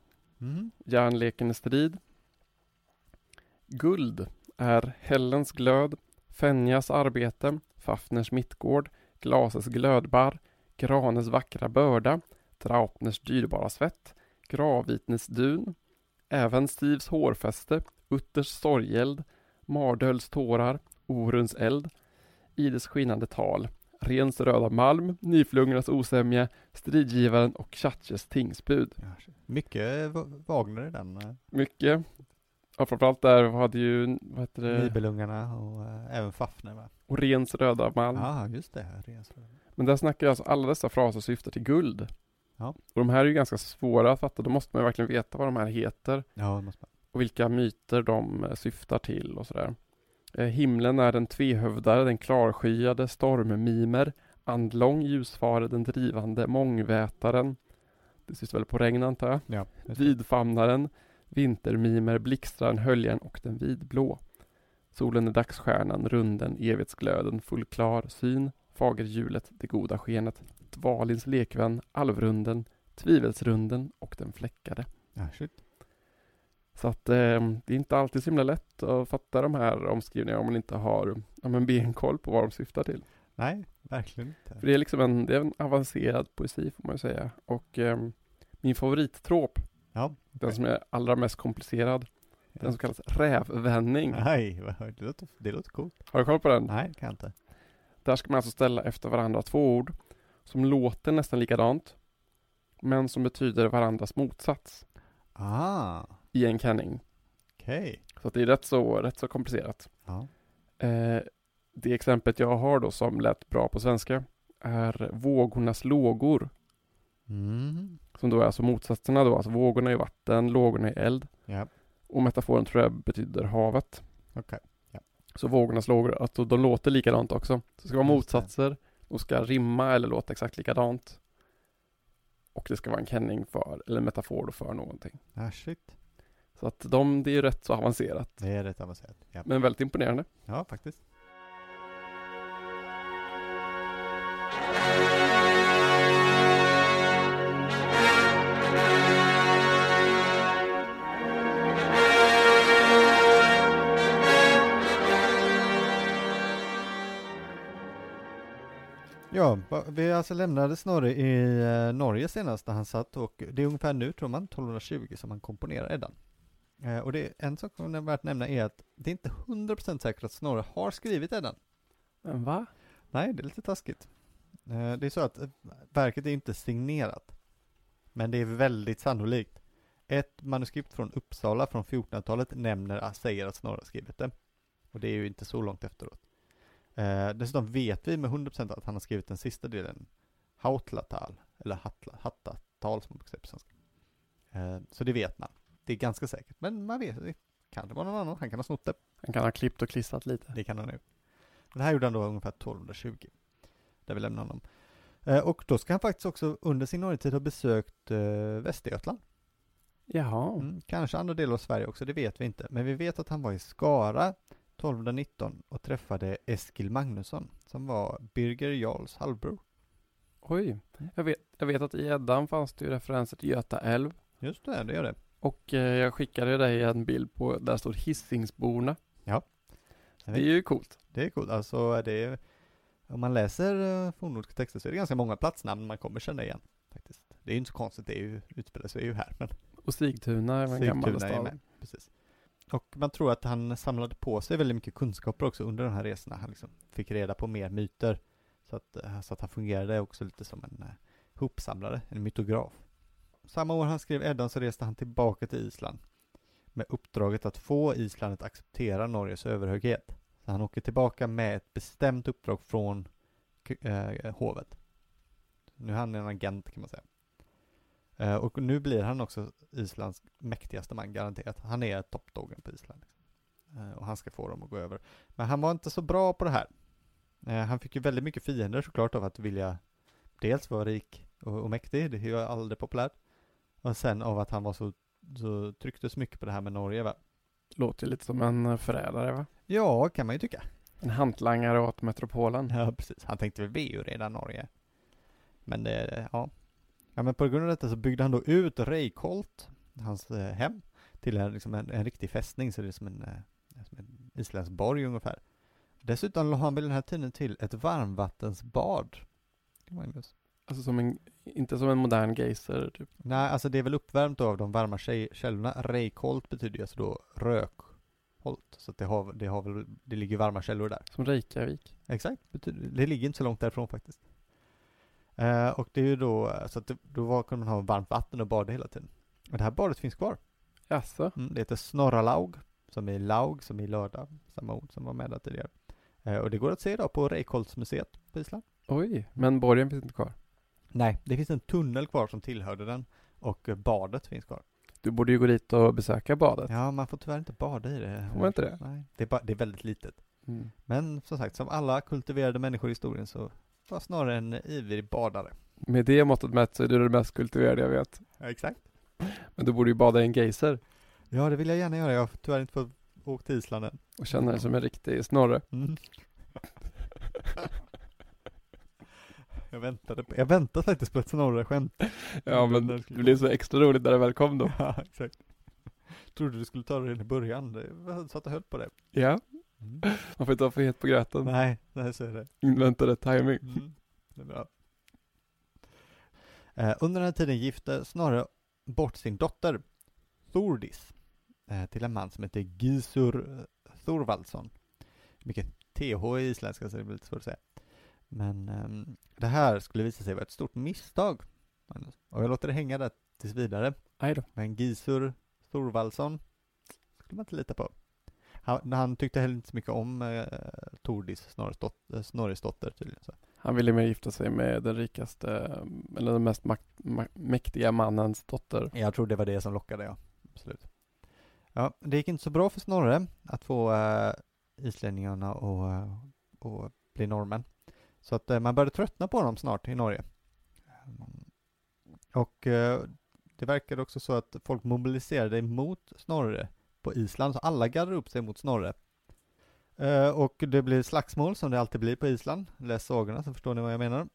[SPEAKER 1] Mm.
[SPEAKER 2] Järnleken är strid. Guld är Hellens glöd, Fenjas arbete, Fafners mittgård, Glases glödbar, Granes vackra börda, Traupners dyrbara svett, Gravvitnes dun, även Stivs hårfäste, Utters sorgeld, Mardöls tårar, Oruns eld, Ides skinande tal, Rens röda malm, Niflungernas osämja, Stridgivaren och Tjatjes tingsbud.
[SPEAKER 1] Mycket Wagner i den. eh,
[SPEAKER 2] Mycket. Ja, framförallt där hade ju, vad heter det,
[SPEAKER 1] Nibelungarna och eh, även Fafner va?
[SPEAKER 2] Orens röda malm.
[SPEAKER 1] Ja, just det. Resor.
[SPEAKER 2] Men där snackar jag alltså alla dessa fraser syftar till guld.
[SPEAKER 1] Ja.
[SPEAKER 2] Och de här är ju ganska svåra att fatta. Då måste man verkligen veta vad de här heter
[SPEAKER 1] Ja, måste man.
[SPEAKER 2] och vilka myter de eh, syftar till och sådär. Eh, himlen är den tvehövdare, den klarskyade, stormmimer, andlång, ljusfare, den drivande, mångvätaren. Det syftar väl på regn antar jag.
[SPEAKER 1] Ja.
[SPEAKER 2] Vidfamnaren, vintermimer, blixtraren, höljan och den vidblå. Solen är dagsstjärnan, runden, evighetsglöden, full klar syn, fagerhjulet, det goda skenet, Dvalins lekvän, alvrunden, tvivelsrunden och den fläckade.
[SPEAKER 1] Ja, shit.
[SPEAKER 2] Så att eh, det är inte alltid så himla lätt att fatta de här omskrivningarna om man inte har ja, men benkoll på vad de syftar till.
[SPEAKER 1] Nej, verkligen inte.
[SPEAKER 2] För det är liksom en, det är en avancerad poesi får man ju säga. Och eh, min favorittråp
[SPEAKER 1] Ja,
[SPEAKER 2] Den
[SPEAKER 1] okej.
[SPEAKER 2] som är allra mest komplicerad. Den som kallas rävvändning.
[SPEAKER 1] Nej, det låter, det låter coolt.
[SPEAKER 2] Har du koll på den?
[SPEAKER 1] Nej, kan jag inte.
[SPEAKER 2] Där ska man alltså ställa efter varandra två ord som låter nästan likadant men som betyder varandras motsats
[SPEAKER 1] Ah,
[SPEAKER 2] i en kenning.
[SPEAKER 1] okej.
[SPEAKER 2] Så att det är rätt så, rätt så komplicerat.
[SPEAKER 1] Ja.
[SPEAKER 2] Eh, det exemplet jag har då som lät bra på svenska är vågornas lågor.
[SPEAKER 1] Mm.
[SPEAKER 2] Som då är alltså motsatserna då, alltså vågorna är vatten, lågorna är eld.
[SPEAKER 1] Ja,
[SPEAKER 2] Och metaforen tror jag betyder havet.
[SPEAKER 1] okej.
[SPEAKER 2] Så vågornas lågor, alltså de låter likadant också. Så det ska vara motsatser, de ska rimma eller låta exakt likadant. Och det ska vara en kenning för, eller metafor då för någonting.
[SPEAKER 1] Ah, shit.
[SPEAKER 2] Så att de, det är rätt så avancerat.
[SPEAKER 1] Det är rätt avancerat. Ja,
[SPEAKER 2] Men väldigt imponerande.
[SPEAKER 1] ja faktiskt. Ja, vi alltså lämnade Snorre i eh, Norge senast där han satt och det är ungefär nu tror man 1220 som han komponerar Eddan. Eh, och det en sak som är värt att nämna är att det är inte 100% säkert att Snorre har skrivit Eddan.
[SPEAKER 2] Men va?
[SPEAKER 1] Nej, det är lite taskigt. Eh, det är så att eh, verket är inte signerat. Men det är väldigt sannolikt. Ett manuskript från Uppsala från 1400-talet nämner, säger att Snorre har skrivit det. Och det är ju inte så långt efteråt. Dessutom vet vi med 100% att han har skrivit den sista delen, Hautlatal, eller Hattatal som man brukar säga på svenska. Så det vet man. Det är ganska säkert, men man vet, det kan det vara någon annan, han kan ha snott det.
[SPEAKER 2] Han kan ha klippt och klistrat lite.
[SPEAKER 1] Det kan han nu. Det här gjorde han då ungefär 1220. Där vi lämnar honom. Eh, och då ska han faktiskt också under sin Norgetid ha besökt eh, Västergötland.
[SPEAKER 2] Jaha.
[SPEAKER 1] Mm, kanske andra delar av Sverige också, det vet vi inte. Men vi vet att han var i Skara 1219 och träffade Eskil Magnusson som var Birger Jarls halvbror.
[SPEAKER 2] Oj. Jag vet, jag vet att i Eddan fanns det ju referenser till Göta älv.
[SPEAKER 1] Just det, det gör det.
[SPEAKER 2] Och eh, jag skickade dig en bild på, där står Hisingsborna.
[SPEAKER 1] Jag
[SPEAKER 2] Det är ju coolt.
[SPEAKER 1] det är coolt, alltså det är, om man läser uh, fornnordiska texter så är det ganska många platsnamn man kommer känna igen. Faktiskt. Det är ju inte så konstigt, det är ju, utspelar sig ju här, men
[SPEAKER 2] Och Sigtuna är en gammal
[SPEAKER 1] Sigtuna är
[SPEAKER 2] stad.
[SPEAKER 1] med, precis. Och man tror att han samlade på sig väldigt mycket kunskaper också under den här resorna. Han liksom fick reda på mer myter. Så att, eh, så att han fungerade också lite som en hopsamlare, en mytograf. Samma år han skrev Eddan så reste han tillbaka till Island med uppdraget att få Island att acceptera Norges överhöghet. Så han åker tillbaka med ett bestämt uppdrag från eh, hovet. Nu är han en agent kan man säga. Eh, och nu blir han också Islands mäktigaste man, garanterat. Han är toppdogen på Island. Liksom. Eh, och han ska få dem att gå över. Men han var inte så bra på det här. Eh, han fick ju väldigt mycket fiender såklart av att vilja dels vara rik och, och mäktig, det är ju aldrig populärt. Och sen av att han var så, så tryckte så mycket på det här med Norge va.
[SPEAKER 2] Låter lite som en eh, förrädare va?
[SPEAKER 1] Ja, kan man ju tycka.
[SPEAKER 2] En hantlangare åt metropolen.
[SPEAKER 1] Ja, precis. Han tänkte väl vi är ju redan Norge. Men det, ja. Ja, men på grund av detta så byggde han då ut Reykholt, hans eh, hem, till en, liksom en, en riktig fästning, så det är som en, eh, som en isländsk borg ungefär. Dessutom la han vid den här tiden till ett varmvattensbad. Magnus.
[SPEAKER 2] Alltså som en, inte som en modern geyser typ.
[SPEAKER 1] Nej, alltså det är väl uppvärmt då av de varma kä- källorna. Reykholt betyder ju alltså då rökholt. Så att det har, det har väl, det ligger varma källor där.
[SPEAKER 2] Som Reykjavik.
[SPEAKER 1] Exakt, betyder, det ligger inte så långt därifrån faktiskt. Eh, och det är ju då, så att det, då var, kunde man ha varmt vatten och bada hela tiden. Och det här badet finns kvar.
[SPEAKER 2] Jaså?
[SPEAKER 1] Mm, det heter Snorralaug, som är laug, som är lördag, samma ord som var med där tidigare. Eh, och det går att se idag på Reykholtsmuseet på Island.
[SPEAKER 2] Oj, men borgen finns inte kvar.
[SPEAKER 1] Nej, det finns en tunnel kvar som tillhörde den och eh, badet finns kvar.
[SPEAKER 2] Du borde ju gå dit och besöka badet.
[SPEAKER 1] Ja, man får tyvärr inte bada i det.
[SPEAKER 2] Får man inte det?
[SPEAKER 1] Nej, det är, bara, det är väldigt litet.
[SPEAKER 2] Mm.
[SPEAKER 1] Men som sagt, som alla kultiverade människor i historien så var snarare en ivrig badare.
[SPEAKER 2] Med det måttet mätt så är du det mest kultiverade jag vet.
[SPEAKER 1] Ja, exakt.
[SPEAKER 2] Men du borde ju bada i en geyser
[SPEAKER 1] Ja, det vill jag gärna göra. Jag har tyvärr inte fått åka till Island än.
[SPEAKER 2] och känna dig som en riktig snorre.
[SPEAKER 1] Mm. jag väntade på, jag väntade faktiskt på ett Snorre-skämt.
[SPEAKER 2] Ja men det blir så extra roligt när det väl kom då.
[SPEAKER 1] Ja, exakt. Trodde du skulle ta det redan i början. Så att jag höll på det.
[SPEAKER 2] Ja, man får inte vara för het på gröten.
[SPEAKER 1] Nej, nej så är det.
[SPEAKER 2] Inväntade timing.
[SPEAKER 1] Mm. Det är bra. Eh, under den här tiden gifte Snorre bort sin dotter Thordis eh, till en man som heter Gizur Thorvaldsson. Mycket TH i isländska så det blir lite svårt att säga. Men um, det här skulle visa sig vara ett stort misstag. Och jag låter det hänga där tills vidare. Men Gizur Thorvaldsson skulle man inte lita på. Han, han tyckte heller inte så mycket om eh, Tordis, Snorres dotter, Snorres dotter tydligen. Så.
[SPEAKER 2] Han ville mer gifta sig med den rikaste, eller den mest makt, mäktiga mannens dotter.
[SPEAKER 1] Jag tror det var det som lockade, ja. Absolut. Ja, det gick inte så bra för Snorre att få äh, islänningarna att äh, bli norrmän. Så att eh, man började tröttna på dem snart i Norge. Och eh, det verkade också så att folk mobiliserade emot Snorre på Island, så alla gaddade upp sig mot Snorre. Eh, och det blir slagsmål som det alltid blir på Island. Läs sagorna så förstår ni vad jag menar.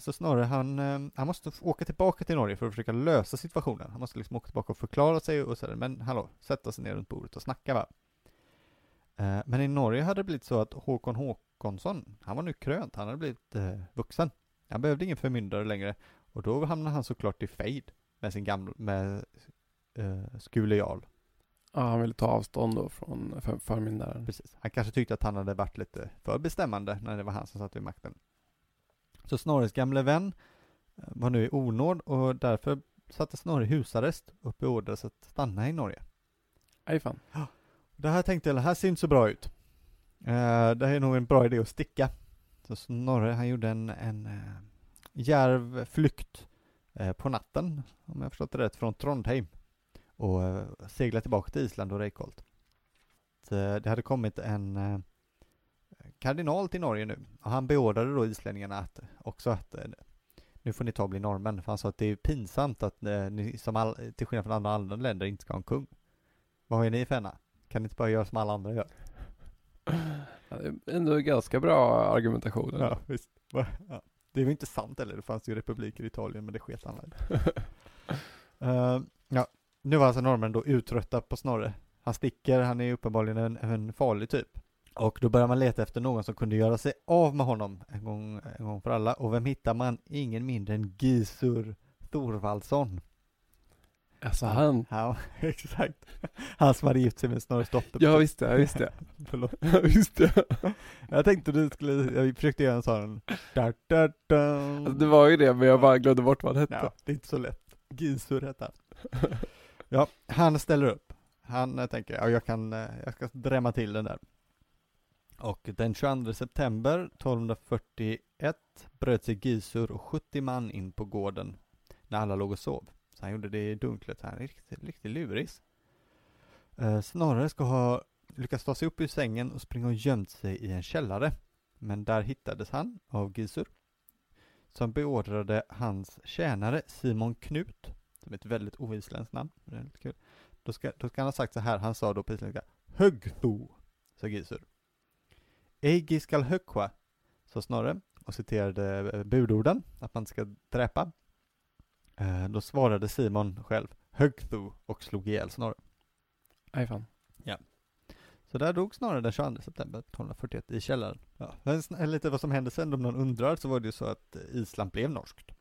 [SPEAKER 1] Så Snorre, han, han måste åka tillbaka till Norge för att försöka lösa situationen. Han måste liksom åka tillbaka och förklara sig och sådär, men hallå, sätta sig ner runt bordet och snacka va. men i Norge hade det blivit så att Håkon Håkonsson, han var nu krönt, han hade blivit vuxen. Han behövde ingen förmyndare längre och då hamnade han såklart i fejd med sin gamla, med uh, Skule Jarl.
[SPEAKER 2] Ja, han ville ta avstånd då från för, förmyndaren.
[SPEAKER 1] Precis. Han kanske tyckte att han hade varit lite för bestämmande när det var han som satt vid makten. Så Snorres gamle vän eh, var nu i onåd och därför satte Snorre husarrest och beordrades att stanna i Norge.
[SPEAKER 2] Aj fan.
[SPEAKER 1] Det här tänkte jag, det här ser inte så bra ut. Uh, det här är nog en bra idé att sticka. Så Snorre, han gjorde en, en eh, uh, järv flykt uh, eh, på natten, om jag förstått det rätt, från Trondheim och uh, seglade tillbaka till Island och Reykholt. Det hade kommit en uh, kardinal till Norge nu och han beordrade då islänningarna att också att uh, nu får ni ta och bli norrmän, för han sa att det är pinsamt att ni som all, till skillnad från andra, andra länder inte ska ha en kung. Vad är ni för Kan ni inte bara göra som alla andra gör?
[SPEAKER 2] Ja, det är ändå ganska bra argumentation.
[SPEAKER 1] Ja, visst. Ja. Det är ju inte sant heller, det fanns ju republiker i Italien, men det sket han uh, Ja, nu var alltså norrmännen då uttrötta på Snorre. Han sticker, han är uppenbarligen en, en farlig typ. Och då börjar man leta efter någon som kunde göra sig av med honom en gång, en gång för alla. Och vem hittar man? Ingen mindre än Gisur Thorvaldsson.
[SPEAKER 2] Alltså han?
[SPEAKER 1] Ja, exakt. Han som hade gift sig med Snorres dotter.
[SPEAKER 2] Ja, visst det, visst det.
[SPEAKER 1] Förlåt.
[SPEAKER 2] Ja, visst det.
[SPEAKER 1] Jag tänkte du skulle, jag försökte göra en sån da, da, da.
[SPEAKER 2] Alltså, det var ju det, men jag bara glömde bort vad han hette.
[SPEAKER 1] Ja, det är inte så lätt. Gisur hette han. Ja, han ställer upp. Han äh, tänker, ja, jag kan, äh, jag ska drämma till den där. Och den 22 september 1241 bröt sig Gisur och 70 man in på gården när alla låg och sov. Så han gjorde det i dunklet, han är riktigt, riktigt luris. Eh, Snorre ska ha lyckats ta sig upp ur sängen och springa och gömt sig i en källare. Men där hittades han av Gisur, som beordrade hans tjänare Simon Knut som är ett väldigt oisländskt namn. Det är lite kul. Då ska, då ska han ha sagt så här, han sa då på isländska, Högtho, sa Gisur. Eigi skall högkva, sa Snorre och citerade eh, budorden, att man ska dräpa. Eh, då svarade Simon själv, Högtho, och slog ihjäl Snorre.
[SPEAKER 2] Aj fan.
[SPEAKER 1] Ja. Så där dog Snorre den 22 september 1241 i källaren. Ja. Men lite vad som hände sen om någon undrar så var det ju så att Island blev norskt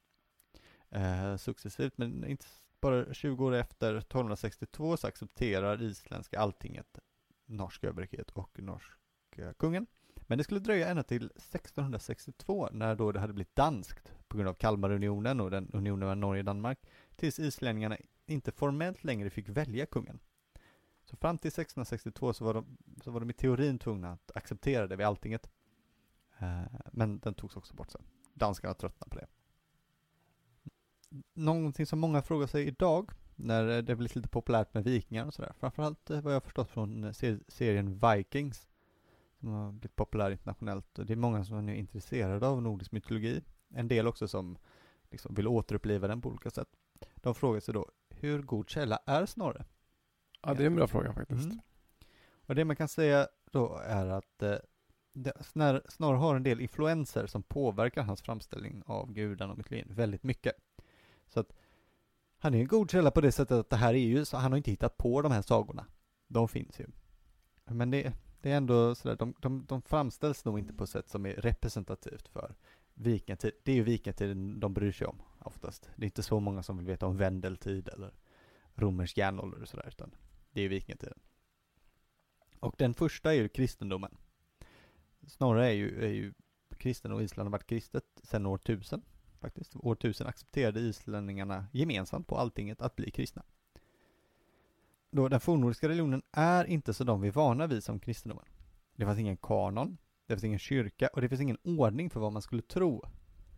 [SPEAKER 1] eh, successivt, men inte bara 20 år efter 1262 så accepterar isländska alltinget norsk överhöghet och norska kungen. Men det skulle dröja ända till 1662 när då det hade blivit danskt på grund av Kalmarunionen och den unionen mellan Norge och Danmark tills islänningarna inte formellt längre fick välja kungen. Så fram till 1662 så var de, så var de i teorin tvungna att acceptera det vid alltinget. Eh, men den togs också bort sen. Danskarna tröttnade på det någonting som många frågar sig idag, när det blivit lite populärt med vikingar och sådär. Framförallt eh, vad jag förstått från eh, serien Vikings, som har blivit populär internationellt. Och det är många som är intresserade av nordisk mytologi. En del också som liksom vill återuppliva den på olika sätt. De frågar sig då, hur god källa är Snorre?
[SPEAKER 2] Ja, det är en bra fråga faktiskt.
[SPEAKER 1] Mm. Och det man kan säga då är att eh, Snorre har en del influenser som påverkar hans framställning av gudarna och mytologin väldigt mycket. Så att han är en god källa på det sättet att det här är ju, så han har inte hittat på de här sagorna. De finns ju. Men det, det är ändå sådär, de, de, de framställs nog inte på ett sätt som är representativt för vikingatid. Det är ju vikingatiden de bryr sig om oftast. Det är inte så många som vill veta om vendeltid eller romersk järnålder och sådär, utan Det är ju vikingatiden. Och den första är ju kristendomen. Snarare är ju, är ju kristen och Island har varit kristet sedan år 1000 faktiskt. År 1000 accepterade islänningarna gemensamt på alltinget att bli kristna. Då den fornnordiska religionen är inte så de vi är vana vid som kristendomen. Det fanns ingen kanon, det finns ingen kyrka och det finns ingen ordning för vad man skulle tro.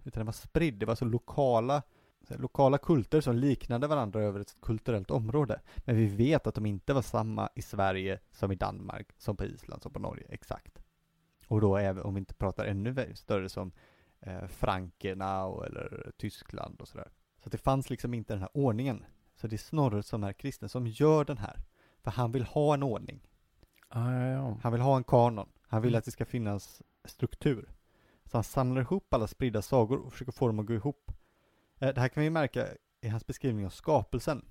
[SPEAKER 1] Utan det var spridd, det var så lokala, lokala kulter som liknade varandra över ett kulturellt område. Men vi vet att de inte var samma i Sverige som i Danmark, som på Island, som på Norge, exakt. Och då även om vi inte pratar ännu större som eh, frankerna och, eller Tyskland och sådär. Så det fanns liksom inte den här ordningen. Så det är Snorre som är kristen som gör den här. För han vill ha en ordning.
[SPEAKER 2] Ah, ja, ja.
[SPEAKER 1] Han vill ha en kanon. Han vill
[SPEAKER 2] Mm.
[SPEAKER 1] att det ska finnas struktur. Så han samlar ihop alla spridda sagor och försöker få dem att gå ihop. Eh, Det här kan vi märka i hans beskrivning av skapelsen.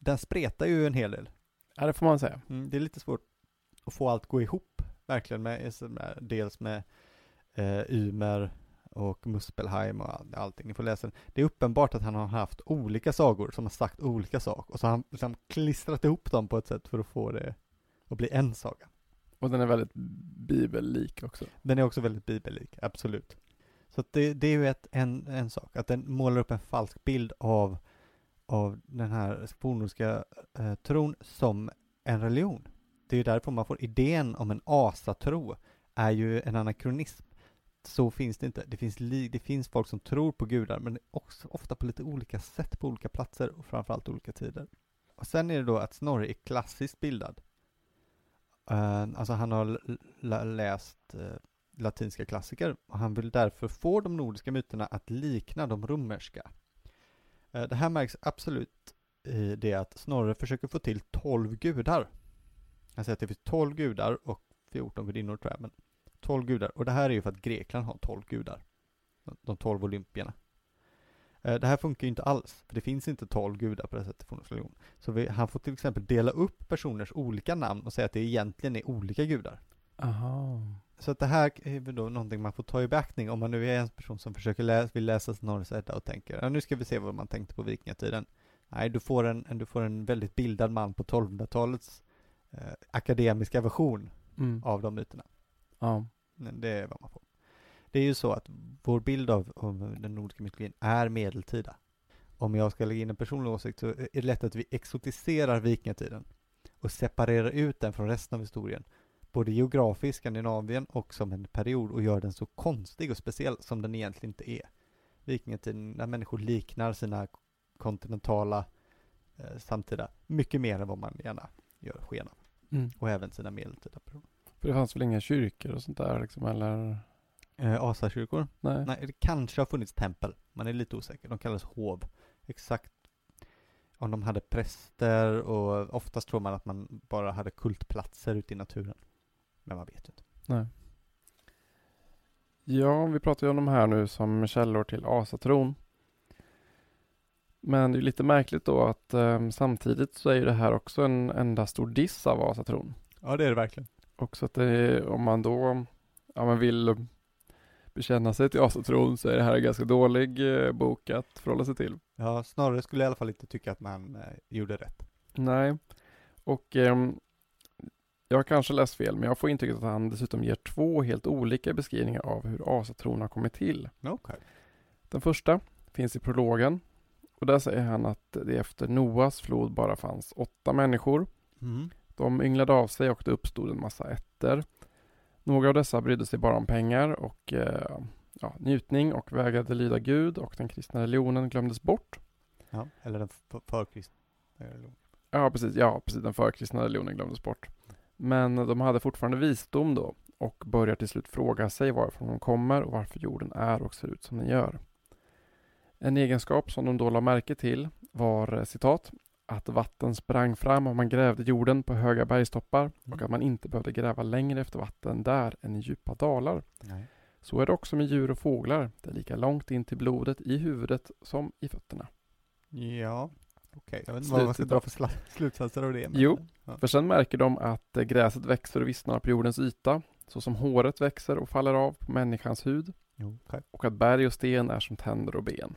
[SPEAKER 1] Den spretar ju en hel del.
[SPEAKER 2] ja, det får man säga.
[SPEAKER 1] Mm, det är lite svårt att få allt gå ihop, verkligen, med, med dels med eh, Ymer och Muspelheim och all, allting. Ni får läsa den. Det är uppenbart att han har haft olika sagor som har sagt olika saker och så har han liksom klistrat ihop dem på ett sätt för att få det att bli en saga.
[SPEAKER 2] Och den är väldigt bibellik också.
[SPEAKER 1] Den är också väldigt bibellik, absolut. Så att det, det är ju ett, en, en sak, att den målar upp en falsk bild av, av den här fornnordiska eh, tron som en religion. Det är ju därför man får idén om en asatro är ju en anakronism. Så finns det inte. Det finns, li, det finns folk som tror på gudar, men också ofta på lite olika sätt på olika platser och framförallt olika tider. Och sen är det då att Snorre är klassiskt bildad. Eh, alltså han har läst uh, latinska klassiker och han vill därför få de nordiska myterna att likna de romerska. Uh, Det här märks absolut i det att Snorre försöker få till 12 gudar. Han säger att det finns 12 gudar och 14 gudinnor tror jag, men 12 gudar. Och det här är ju för att Grekland har 12 gudar. De- De 12 olympierna. Eh, Det här funkar ju inte alls, för det finns inte 12 gudar på det sättet i fornnordisk religion. Så vi, han får till exempel dela upp personers olika namn och säga att det egentligen är olika gudar.
[SPEAKER 2] Aha.
[SPEAKER 1] Så att det här är då någonting man får ta i beaktning om man nu är en person som försöker läsa, vill läsa Snorres Edda och tänker, ja nu ska vi se vad man tänkte på vikingatiden. Nej, du får en, en- du får en väldigt bildad man på 1200-talets eh, akademiska version
[SPEAKER 2] Mm.
[SPEAKER 1] av de myterna.
[SPEAKER 2] Ja.
[SPEAKER 1] Men Det är vad man får. Det är ju så att vår bild av, av den nordiska mytologin är medeltida. Om jag ska lägga in en personlig åsikt så är det lätt att vi exotiserar vikingatiden och separerar ut den från resten av historien. Både geografiskt, Skandinavien och som en period och gör den så konstig och speciell som den egentligen inte är. Vikingatiden, när människor liknar sina kontinentala eh, samtida mycket mer än vad man gärna gör sken av.
[SPEAKER 2] Mm.
[SPEAKER 1] Och även sina medeltida personer.
[SPEAKER 2] För det fanns väl inga kyrkor och sånt där liksom, eller?
[SPEAKER 1] Eh, asakyrkor?
[SPEAKER 2] Nej.
[SPEAKER 1] Nej, det kanske har funnits tempel. Man är lite osäker. De kallas hov. Exakt om de hade präster och oftast tror man att man bara hade kultplatser ute i naturen. Men man vet ju inte.
[SPEAKER 2] Nej. Ja, vi pratar ju om de här nu som källor till asatron. Men det är lite märkligt då att eh, samtidigt så är ju det här också en enda stor diss av asatron.
[SPEAKER 1] Ja, det är det verkligen.
[SPEAKER 2] Också att det är, om man då ja, man vill bekänna sig till asatron så är det här en ganska dålig eh, bok att förhålla sig till.
[SPEAKER 1] Ja, snarare skulle jag i alla fall inte tycka att man eh, gjorde rätt.
[SPEAKER 2] Nej, och ehm, jag har kanske läst fel, men jag får intrycket att han dessutom ger två helt olika beskrivningar av hur asatron har kommit till.
[SPEAKER 1] Okej.
[SPEAKER 2] Den första finns i prologen och där säger han att det efter Noas flod bara fanns åtta människor.
[SPEAKER 1] Mm.
[SPEAKER 2] De ynglade av sig och det uppstod en massa ätter. Några av dessa brydde sig bara om pengar och eh, ja, njutning och vägrade lyda Gud och den kristna religionen glömdes bort.
[SPEAKER 1] Ja, eller den för- förkristna. eh,
[SPEAKER 2] Ja, precis. Ja, precis. Den förkristna religionen glömdes bort. Men de hade fortfarande visdom då och börjar till slut fråga sig varifrån de kommer och varför jorden är och ser ut som den gör. En egenskap som de då la märke till var eh, citat att vatten sprang fram om man grävde jorden på höga bergstoppar och att man inte behövde gräva längre efter vatten där än i djupa dalar.
[SPEAKER 1] Nej.
[SPEAKER 2] Så är det också med djur och fåglar. Det är lika långt in till blodet i huvudet som i fötterna.
[SPEAKER 1] Ja, okej. Jag vet inte vad man ska dra för slutsatser av det. men-
[SPEAKER 2] Jo.
[SPEAKER 1] Ja.
[SPEAKER 2] För sen märker de att eh, gräset växer och vissnar på jordens yta, så som håret växer och faller av på människans hud,
[SPEAKER 1] Jo, okej.
[SPEAKER 2] och att berg och sten är som tänder och ben.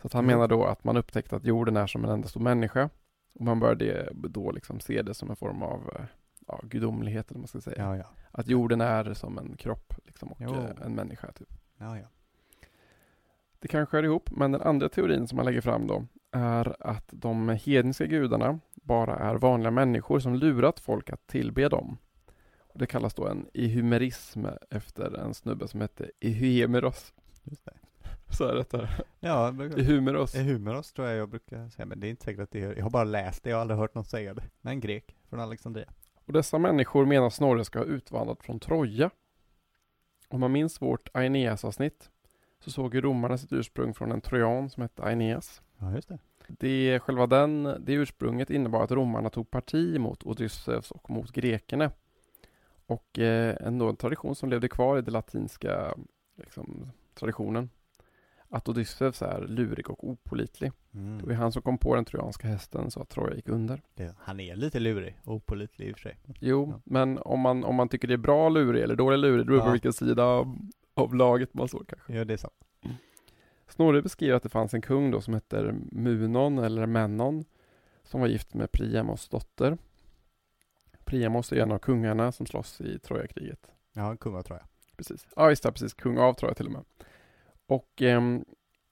[SPEAKER 2] Så att han
[SPEAKER 1] Mm.
[SPEAKER 2] menar då att man upptäckte att jorden är som en enda stor människa, Och man började då liksom se det som en form av eh, ja, gudomlighet, eller man ska säga.
[SPEAKER 1] Ja, ja.
[SPEAKER 2] Att jorden är som en kropp liksom, och
[SPEAKER 1] Jo.
[SPEAKER 2] eh, en människa. Typ. Det kanske hör ihop, men den andra teorin som man lägger fram då är att de hedniska gudarna bara är vanliga människor som lurat folk att tillbe dem. Och det kallas då en ehumerism efter en snubbe som hette Ehymeros.
[SPEAKER 1] Just det.
[SPEAKER 2] Så det där.
[SPEAKER 1] Ja, jag brukar-
[SPEAKER 2] Ehumeros.
[SPEAKER 1] Humoros tror jag jag brukar säga, men det är inte säkert att det är, jag har bara läst det, jag har aldrig hört någon säga det. Men en grek från Alexandria.
[SPEAKER 2] Och dessa människor menar Snorre ska ha utvandrat från Troja. Om man minns vårt Aeneas-avsnitt så såg ju romarna sitt ursprung från en trojan som hette Aeneas.
[SPEAKER 1] Ja, just det.
[SPEAKER 2] Det, själva den, det ursprunget innebar att romarna tog parti mot Odysseus och mot grekerna. Och eh, ändå en tradition som levde kvar i den latinska liksom, traditionen. Att Odysseus är lurig och opolitlig. Det var han som kom på den trojanska hästen så att Troja gick under.
[SPEAKER 1] Det, han är lite lurig och opålitlig i och för sig.
[SPEAKER 2] Jo,
[SPEAKER 1] Ja.
[SPEAKER 2] men om man, om man tycker det är bra lurig eller dålig lurig, det beror på
[SPEAKER 1] Ja.
[SPEAKER 2] vilken sida av, av laget man står kanske.
[SPEAKER 1] Ja, det är sant.
[SPEAKER 2] Snorre beskriver att det fanns en kung då som hette Munon eller Mennon som var gift med Priamos dotter. Priamos är en av kungarna som slåss i Trojakriget.
[SPEAKER 1] Ja, kungar tror jag.
[SPEAKER 2] Precis. Ja, just det, precis. Kung av Troja till och med. Och ehm,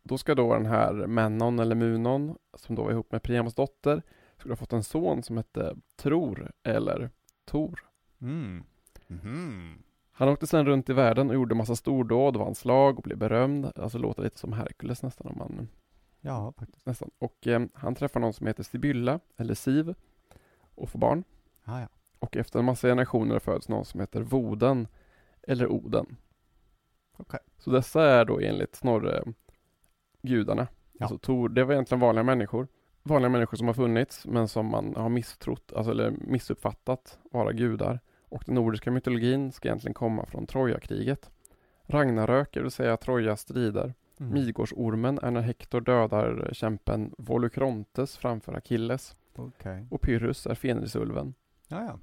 [SPEAKER 2] då ska då den här Mennon eller Munon, som då var ihop med Priamos dotter, skulle ha fått en son som hette Tror eller Tor.
[SPEAKER 1] Mm. Mhm.
[SPEAKER 2] Han åkte sedan runt i världen och gjorde massa stordåd, vann slag och blev berömd. Alltså låter lite som Herkules nästan om man
[SPEAKER 1] Ja, faktiskt.
[SPEAKER 2] nästan. Och eh, han träffar någon som heter Sibylla, eller Siv, och får barn.
[SPEAKER 1] Ja, ja.
[SPEAKER 2] Och efter en massa generationer föds någon som heter Voden, eller Oden.
[SPEAKER 1] Okej.
[SPEAKER 2] Så dessa är då enligt Snorre gudarna.
[SPEAKER 1] Ja.
[SPEAKER 2] Alltså Tor, det var egentligen vanliga människor. Vanliga människor som har funnits, men som man har misstrott, alltså eller missuppfattat vara gudar. Och den nordiska mytologin ska egentligen komma från Trojakriget. Ragnarök, det vill säga Trojas strider.
[SPEAKER 1] Mm.
[SPEAKER 2] Midgårdsormen är när Hektor dödar kämpen Volukrontes framför Achilles.
[SPEAKER 1] Okej.
[SPEAKER 2] Och Pyrrhus är Fenrisulven.
[SPEAKER 1] Ja, ja.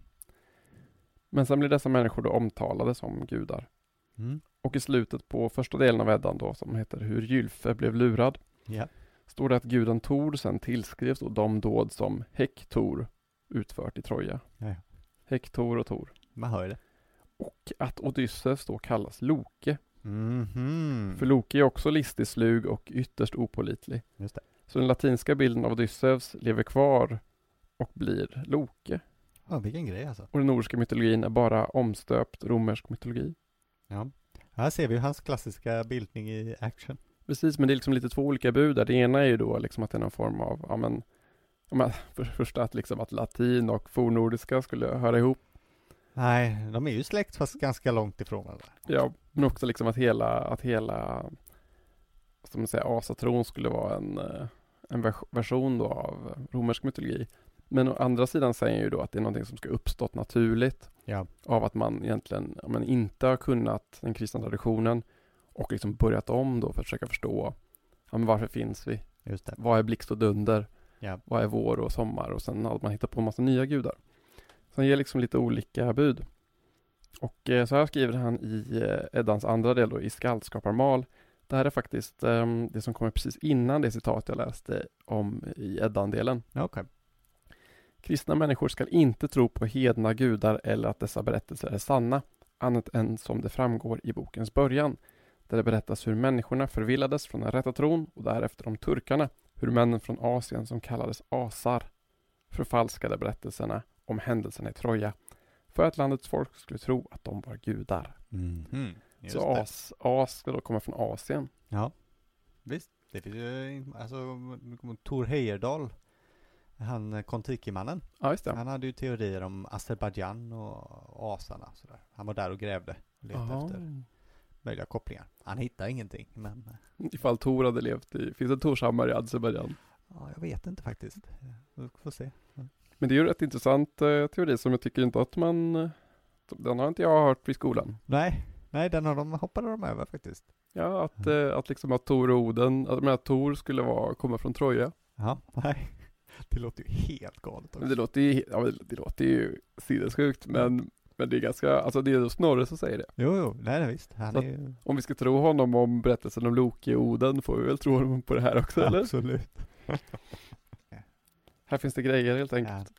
[SPEAKER 2] Men sen blir dessa människor då omtalade som gudar.
[SPEAKER 1] Mm.
[SPEAKER 2] Och i slutet på första delen av Eddan då, som heter Hur Gylfe blev lurad,
[SPEAKER 1] Ja.
[SPEAKER 2] står det att guden Tor sen tillskrevs då de dåd som Hektor utfört i Troja.
[SPEAKER 1] Ja, ja.
[SPEAKER 2] Hektor och Tor.
[SPEAKER 1] Man hör det.
[SPEAKER 2] Och att Odysseus då kallas Loke.
[SPEAKER 1] Mhm.
[SPEAKER 2] För Loke är också listig, slug och ytterst opålitlig.
[SPEAKER 1] Just det.
[SPEAKER 2] Så den latinska bilden av Odysseus lever kvar och blir Loke.
[SPEAKER 1] Ja, vilken grej alltså.
[SPEAKER 2] Och den nordiska mytologin är bara omstöpt romersk mytologi.
[SPEAKER 1] Ja. Här ser vi hans klassiska bildning i action.
[SPEAKER 2] Precis, men det är liksom lite två olika bud där. Det ena är ju då liksom att det är någon form av, ja men, för första att liksom att latin och fornnordiska skulle höra ihop.
[SPEAKER 1] Nej, de är ju släkt fast ganska långt ifrån varandra.
[SPEAKER 2] Ja, men också liksom att hela, att hela, som man säger, asatron skulle vara en, eh, en vers- version då av romersk mytologi. Men å andra sidan säger ju då att det är någonting som ska uppstått naturligt
[SPEAKER 1] Ja.
[SPEAKER 2] av att man egentligen men inte har kunnat den kristna traditionen och liksom börjat om då för att försöka förstå ja, men varför finns vi?
[SPEAKER 1] Just det.
[SPEAKER 2] Vad är blixt och dunder?
[SPEAKER 1] Ja.
[SPEAKER 2] Vad är vår och sommar? Och sen har man hittat på en massa nya gudar. Så han ger liksom lite olika bud. Och eh, så här skriver han i eh, Eddans andra del då, i Skaldskaparmal. Det här är faktiskt ehm, det som kommer precis innan det citat jag läste om i Eddan-delen.
[SPEAKER 1] Okej.
[SPEAKER 2] Kristna människor skall inte tro på hedna gudar eller att dessa berättelser är sanna, annat än som det framgår i bokens början, där det berättas hur människorna förvillades från den rätta tron och därefter om turkarna, hur männen från Asien som kallades asar förfalskade berättelserna om händelserna i Troja för att landets folk skulle tro att de var gudar.
[SPEAKER 1] Just
[SPEAKER 2] Så as, as ska då komma från Asien.
[SPEAKER 1] Ja. Visst. Det finns ju, alltså, Tor Heyerdahl, han eh, Kontiki-mannen,
[SPEAKER 2] Ja, just det.
[SPEAKER 1] han hade ju teorier om Azerbajdzjan och asarna sådär. Han var där och grävde och letade
[SPEAKER 2] Jaha.
[SPEAKER 1] efter möjliga kopplingar. Han hittade ingenting, men eh,
[SPEAKER 2] Ifall Tor hade levt i, finns det Torshammar i Azerbajdzjan?
[SPEAKER 1] ja, jag vet inte faktiskt. Vi får se.
[SPEAKER 2] Men det är ju rätt intressant eh, teori som jag tycker inte att man, den har inte jag hört i skolan.
[SPEAKER 1] Nej, nej den har de, hoppade de över faktiskt.
[SPEAKER 2] Ja, att, eh, att liksom att Tor och Oden, att, men att Tor skulle vara, komma från Troja.
[SPEAKER 1] Ja, nej. Det låter ju helt galet också.
[SPEAKER 2] Det låter ju, ja, det låter ju sinnessjukt, men, men det är ganska, alltså det är Snorre som säger det.
[SPEAKER 1] Jo, jo, nej, nej visst. Han är ju...
[SPEAKER 2] Om vi ska tro honom om berättelsen om Loke och Oden får vi väl tro honom på det här också, eller?
[SPEAKER 1] Absolut.
[SPEAKER 2] Här finns det grejer helt enkelt.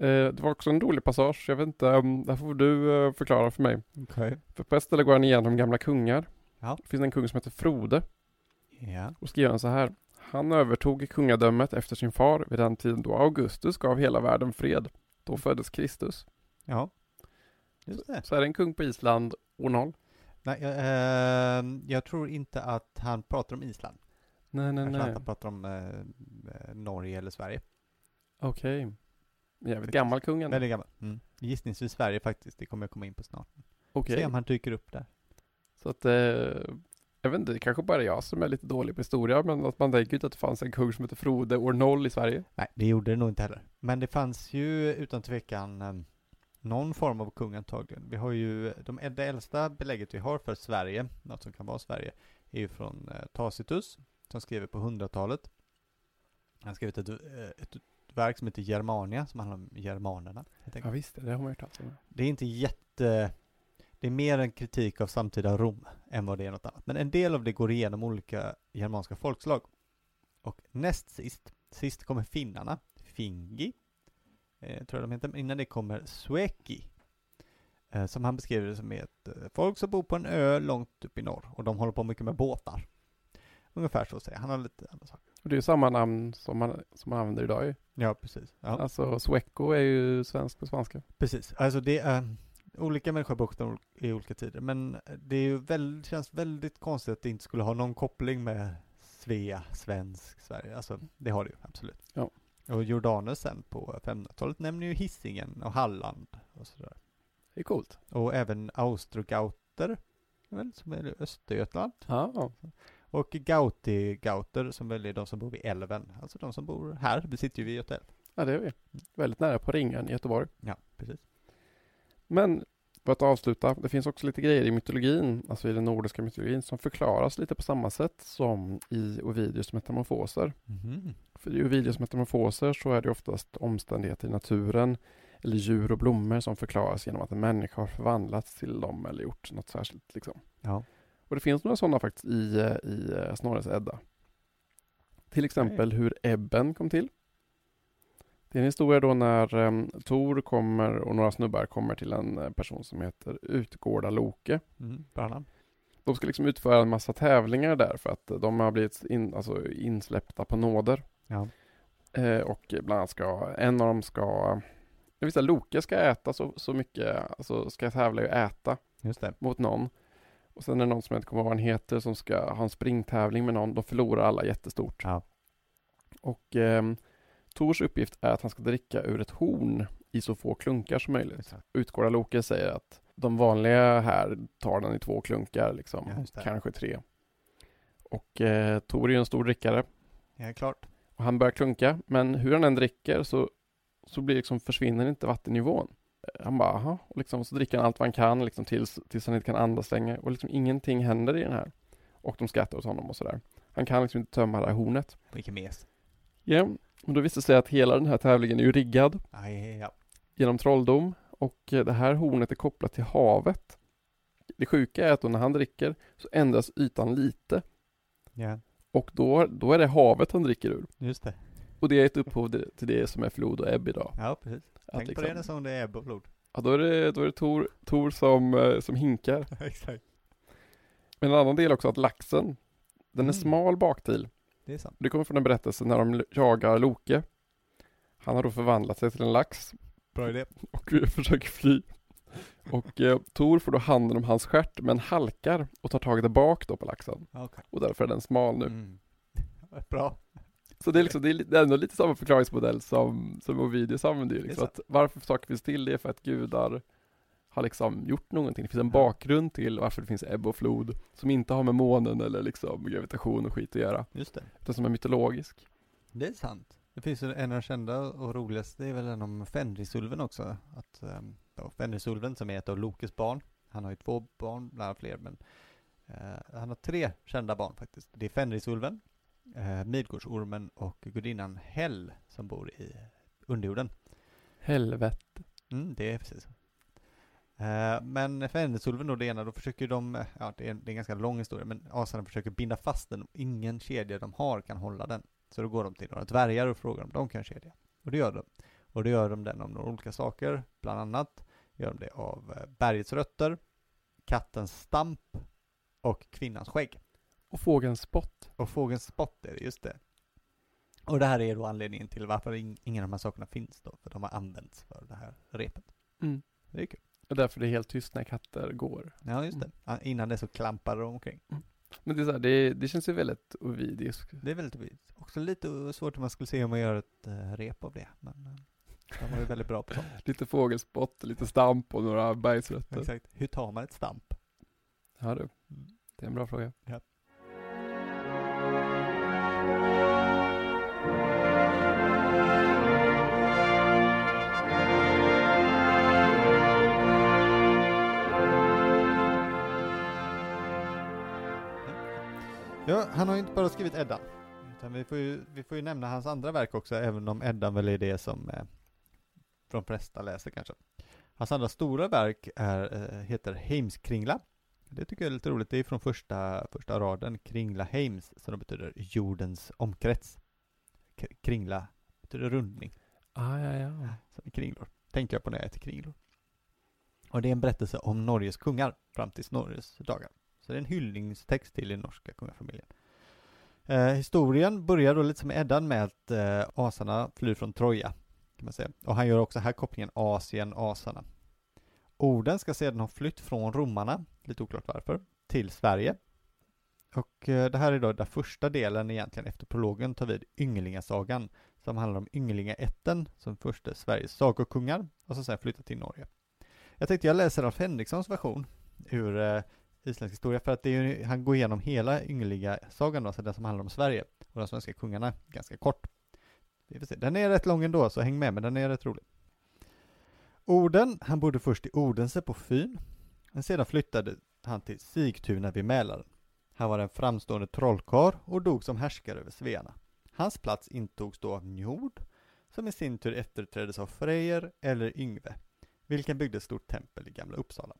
[SPEAKER 2] Eh, det var också en rolig passage. Jag vet inte, um, det här får du eh, förklara för mig.
[SPEAKER 1] Okej.
[SPEAKER 2] För på ett ställe går han igenom gamla kungar.
[SPEAKER 1] Ja.
[SPEAKER 2] Det finns en kung som heter Frode.
[SPEAKER 1] Ja.
[SPEAKER 2] Och skriver han så här. Han övertog kungadömet efter sin far vid den tiden då Augustus gav hela världen fred. Då föddes Kristus.
[SPEAKER 1] Ja. Just det.
[SPEAKER 2] Så är det en kung på Island, år noll.
[SPEAKER 1] Nej, jag, ehm, jag tror inte att han pratar om Island.
[SPEAKER 2] Nej, nej,
[SPEAKER 1] jag
[SPEAKER 2] nej.
[SPEAKER 1] att han pratar om eh, eh, Norge eller Sverige.
[SPEAKER 2] Okej. Jävligt gammal kung ändå.
[SPEAKER 1] Väldigt gammal. Mm. Gissningsvis Sverige faktiskt. Det kommer jag komma in på snart.
[SPEAKER 2] Okej.
[SPEAKER 1] Se om han dyker upp där.
[SPEAKER 2] Så att, eh, jag vet inte, det kanske bara är jag som är lite dålig på historia, men att man tänker inte att det fanns en kung som heter Frode år noll i Sverige.
[SPEAKER 1] Nej, det gjorde det nog inte heller. Men det fanns ju utan tvekan eh, någon form av kung antagligen. Vi har ju, de, det äldsta belägget vi har för Sverige, något som kan vara Sverige, är ju från eh, Tacitus, som skriver på 100-talet. Han skrivit ett, eh, ett verk som heter Germania, som handlar om germanerna.
[SPEAKER 2] Ja visst, det har man hört talas om.
[SPEAKER 1] Det är inte jätte, det är mer en kritik av samtida Rom än vad det är något annat. Men en del av det går igenom olika germanska folkslag. Och näst sist, sist kommer finnarna, Fingi, eh, tror jag de heter, men innan det kommer Sueki. Eh, som han beskriver det som ett eh, folk som bor på en ö långt upp i norr och de håller på mycket med båtar. Ungefär så säger han. Har lite andra saker.
[SPEAKER 2] Och det är samma namn som man, som man använder idag ju.
[SPEAKER 1] Ja, precis. Ja.
[SPEAKER 2] Alltså Sweco är ju svensk på svenska.
[SPEAKER 1] Precis, alltså det är olika människor har i olika tider, men det är ju väldigt, känns väldigt konstigt att det inte skulle ha någon koppling med Svea, svensk, Sverige. Alltså det har det ju absolut.
[SPEAKER 2] Ja.
[SPEAKER 1] Och Jordanus sen på 1500-talet nämner ju Hisingen och Halland och sådär.
[SPEAKER 2] Det är coolt.
[SPEAKER 1] Och även Austrogauter, väl, som är i Östergötland.
[SPEAKER 2] Ja,
[SPEAKER 1] Och Gauti-gauter som väl är de som bor vid älven. Alltså de som bor här, vi sitter ju vid Göta älv.
[SPEAKER 2] ja det är vi. Väldigt nära på Ringön i Göteborg.
[SPEAKER 1] Ja, precis.
[SPEAKER 2] Men för att avsluta, det finns också lite grejer i mytologin, alltså i den nordiska mytologin, som förklaras lite på samma sätt som i Ovidius metamorfoser.
[SPEAKER 1] Mhm.
[SPEAKER 2] För i Ovidius metamorfoser så är det oftast omständigheter i naturen eller djur och blommor som förklaras genom att en människa har förvandlats till dem eller gjort något särskilt. Liksom.
[SPEAKER 1] Ja.
[SPEAKER 2] Och det finns några sådana faktiskt i, i eh, Snorres Edda. Till exempel hur Ebben kom till. Det är en historia då när um, Tor kommer och några snubbar kommer till en eh, person som heter Utgårda Loke.
[SPEAKER 1] Mm, bra.
[SPEAKER 2] De ska liksom utföra en massa tävlingar där för att eh, de har blivit in, alltså insläppta på nåder.
[SPEAKER 1] Ja.
[SPEAKER 2] Eh, och bland annat ska, en av dem ska, vissa Loke ska äta så, så mycket, alltså ska tävla i att äta
[SPEAKER 1] Just det.
[SPEAKER 2] mot någon. Och sen är det någon som jag inte kommer ihåg vad han heter som ska ha en springtävling med någon. Då förlorar alla jättestort.
[SPEAKER 1] Ja.
[SPEAKER 2] Och eh, Tors uppgift är att han ska dricka ur ett horn i så få klunkar som möjligt.
[SPEAKER 1] Exakt.
[SPEAKER 2] Utgårda Loke säger att de vanliga här tar den i två klunkar, liksom.
[SPEAKER 1] Ja,
[SPEAKER 2] kanske tre. Och eh, Tor är ju en stor drickare.
[SPEAKER 1] Ja, klart.
[SPEAKER 2] Och han börjar klunka, men hur han än dricker så, så blir liksom, försvinner inte vattennivån. Eh, Han bara, aha, och liksom, så dricker han allt vad han kan liksom, tills, tills han inte kan andas längre. Och liksom ingenting händer i den här. Och de skrattar åt honom och sådär. Han kan liksom inte tömma det här hornet.
[SPEAKER 1] Vilken mes.
[SPEAKER 2] Ja, och då visade det sig att hela den här tävlingen är ju riggad
[SPEAKER 1] Nej, ja.
[SPEAKER 2] genom trolldom. Och eh, det här hornet är kopplat till havet. Det sjuka är att då när han dricker så ändras ytan lite.
[SPEAKER 1] Ja,
[SPEAKER 2] Och då, då är det havet han dricker ur.
[SPEAKER 1] just det.
[SPEAKER 2] Och det är ett upphov till- det som är flod och ebb idag.
[SPEAKER 1] Ja, precis.
[SPEAKER 2] Att
[SPEAKER 1] Tänk på
[SPEAKER 2] liksom-
[SPEAKER 1] det som det är ebb och flod.
[SPEAKER 2] Ja, då är det, då är det Tor, Tor som, eh, som hinkar.
[SPEAKER 1] Exakt.
[SPEAKER 2] Men en annan del också att laxen, den är
[SPEAKER 1] Mm.
[SPEAKER 2] smal baktill.
[SPEAKER 1] Det är sant.
[SPEAKER 2] Det kommer från en berättelse när de jagar Loke. Han har då förvandlat sig till en lax
[SPEAKER 1] Bra idé.
[SPEAKER 2] och försöker fly. Och eh, Tor får då handen om hans stjärt men halkar och tar tag där bak då på laxen.
[SPEAKER 1] Okej.
[SPEAKER 2] Och därför är den smal nu.
[SPEAKER 1] Mm. Bra.
[SPEAKER 2] Så det är, liksom, det är ändå lite samma förklaringsmodell som, som Ovidius använder ju. Liksom, att varför saker finns till det är för att gudar har liksom gjort någonting. Det finns en bakgrund till varför det finns ebb och flod som inte har med månen eller liksom gravitation och skit att göra.
[SPEAKER 1] Just det.
[SPEAKER 2] Utan som är mytologisk.
[SPEAKER 1] Det är sant. Det finns en av de kända och roligaste, det är väl den om Fenrisulven också. Att, då, Fenrisulven som är ett av Lokes barn. Han har ju två barn, bland fler, men eh, han har tre kända barn faktiskt. Det är Fenrisulven, uh, Midgårdsormen och gudinnan Hell som bor i underjorden.
[SPEAKER 2] Helvete.
[SPEAKER 1] Mm, det är precis så. Eh, Men Fenrisulven då, det ena, då försöker de, ja det är, en, det är en ganska lång historia, men asarna försöker binda fast den och ingen kedja de har kan hålla den. Så då går de till några dvärgar och frågar om de kan kedja. Och det gör de. Och det gör de den av några olika saker. Bland annat gör de det av eh, bergets rötter, kattens stamp och kvinnans skägg.
[SPEAKER 2] Och fågelns spott.
[SPEAKER 1] Och fågelns spott är det, just det. Och det här är då anledningen till varför in, ingen av de här sakerna finns då, för de har använts för det här repet.
[SPEAKER 2] Mm.
[SPEAKER 1] Det är kul.
[SPEAKER 2] Och därför det är helt tyst när katter går.
[SPEAKER 1] Ja, just det. Ja, Innan det så klampar de omkring.
[SPEAKER 2] Men det är så här, det, det känns ju väldigt ovidiskt.
[SPEAKER 1] Det är väldigt vitt. Också lite svårt om man skulle se om man gör ett uh, rep av det, men uh, de var ju väldigt bra på sånt.
[SPEAKER 2] Lite fågelspott, lite stamp och några bergsrötter.
[SPEAKER 1] Exakt. Hur tar man ett stamp?
[SPEAKER 2] Ja du, det är en bra fråga.
[SPEAKER 1] Ja. Ja, han har ju inte bara skrivit Eddan. Utan vi får, ju, vi får ju nämna hans andra verk också, även om Eddan väl är det som eh, de flesta läser kanske. Hans andra stora verk är, eh, heter Heimskringla. Det tycker jag är lite roligt. Det är från första, första raden, Kringla Heims, som betyder jordens omkrets. K kringla betyder rundning,
[SPEAKER 2] Ah, ja, ja.
[SPEAKER 1] som kringlor. Tänker jag på när jag äter kringlor. Och det är en berättelse om Norges kungar fram till Norges dagar. Så det är en hyllningstext till den norska kungafamiljen. Eh, historien börjar då lite som Eddan med att eh, asarna flyr från Troja, kan man säga. Och han gör också här kopplingen Asien, asarna. Orden ska sedan ha flytt från romarna, lite oklart varför, till Sverige. Och eh, det här är då den första delen egentligen efter prologen tar vid Ynglingasagan, som handlar om Ynglingaätten, som först är Sveriges sagokungar, och som sen flyttar till Norge. Jag tänkte jag läser Alf Henrikssons version ur eh, isländsk historia, för att det är ju, han går igenom hela Ynglingasagan då, alltså den som handlar om Sverige och de svenska kungarna, ganska kort. Vi får se. Den är rätt lång ändå, så häng med, men den är rätt rolig. Orden, han bodde först i Odense på Fyn, men sedan flyttade han till Sigtuna vid Mälaren. Han var en framstående trollkarl och dog som härskare över Svearna. Hans plats intogs då av Njord, som i sin tur efterträddes av Freyr eller Yngve, vilken byggde ett stort tempel i Gamla Uppsala.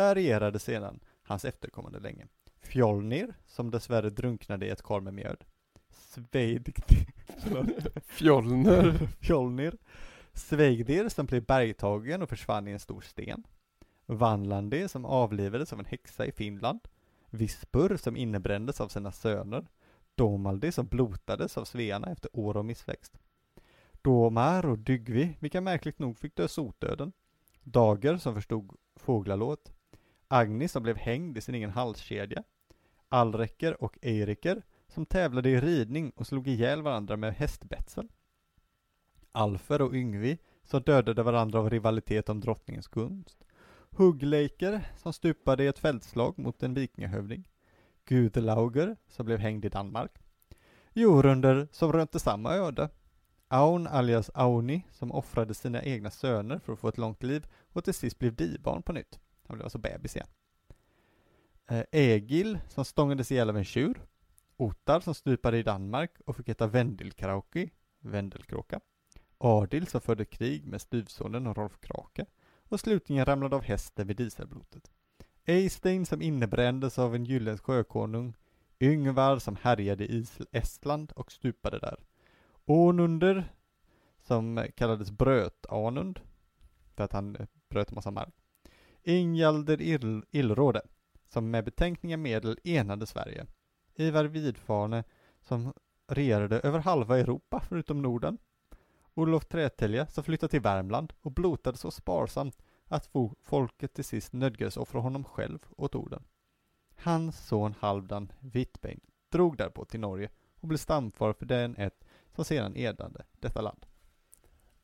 [SPEAKER 1] Där regerade sedan hans efterkommande länge. Fjolnir, som dessvärre drunknade i ett kar med mjöd. Sveigdir,
[SPEAKER 2] Fjollner.
[SPEAKER 1] Fjolnir. Sveigdir, som blev bergtagen och försvann i en stor sten. Vanlandi, som avlivades av en häxa i Finland. Vispur, som innebrändes av sina söner. Domaldi, som blotades av svearna efter år av missväxt. Domar och Dygvi, vilka märkligt nog fick dö sotdöden. Dager, som förstod fåglalåt. Agni, som blev hängd i sin egen halskedja. Alreker och Eiriker, som tävlade i ridning och slog ihjäl varandra med hästbetsel. Alfer och Yngvi, som dödade varandra av rivalitet om drottningens gunst. Huggleiker, som stupade i ett fältslag mot en vikingahövding. Gudlauger, som blev hängd i Danmark. Jorunder, som rönte samma öde. Aun alias Auni, som offrade sina egna söner för att få ett långt liv och till sist blev dibarn på nytt. Han blev alltså bebis igen. Eh, Egil, som stångades ihjäl av en tjur. Otar som stupade i Danmark och fick heta Vendelkrauki, Vendelkråka. Adil, som förde krig med styvsonen Rolf Krake och slutligen ramlade av hästen vid Dieselblotet. Eystein som innebrändes av en gyllens sjökonung, Yngvar som härjade i Estland och stupade där. Onunder som kallades Bröt-Anund för att han eh, bröt en massa mark. Ingjalder Ill- Illråde som med betänkliga medel enade Sverige. Ivar Vidfarne som regerade över halva Europa förutom Norden. Olof Trätälja som flyttade till Värmland och blotade så sparsamt att folket till sist nödgades offra honom själv åt orden. Hans son Halvdan Wittbein drog därpå till Norge och blev stamfar för den ett som sedan edade detta land.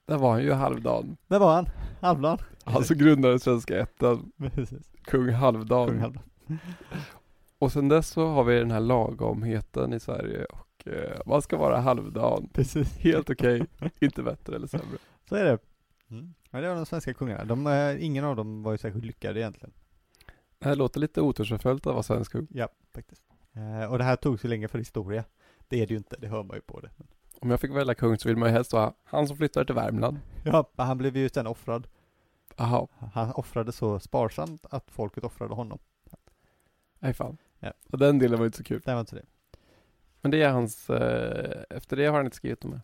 [SPEAKER 2] Där var han ju Halvdan.
[SPEAKER 1] Där var han, Halvdan.
[SPEAKER 2] Han som grundade Svenska
[SPEAKER 1] Precis,
[SPEAKER 2] kung Halvdan.
[SPEAKER 1] kung Halvdan.
[SPEAKER 2] Och sen dess så har vi den här lagomheten i Sverige och eh, man ska vara Halvdan.
[SPEAKER 1] Precis,
[SPEAKER 2] Helt okej, inte bättre eller sämre.
[SPEAKER 1] så är det. Mm. Ja, det var de svenska kungarna. De, eh, ingen av dem var ju särskilt lyckade egentligen.
[SPEAKER 2] Det här låter lite otursförföljt att vara svensk kung.
[SPEAKER 1] Ja, faktiskt. Eh, och det här tog så länge för historia. Det är det ju inte, det hör man ju på det.
[SPEAKER 2] Om jag fick välja kung så vill man ju helst ha han som flyttar till Värmland.
[SPEAKER 1] ja, han blev ju sen offrad.
[SPEAKER 2] Jaha,
[SPEAKER 1] Han offrade så sparsamt att folket offrade honom.
[SPEAKER 2] nej fan.
[SPEAKER 1] Ja.
[SPEAKER 2] Och den delen var inte så kul.
[SPEAKER 1] Det var inte så det.
[SPEAKER 2] Men det är hans, eh, efter det har han inte skrivit dem.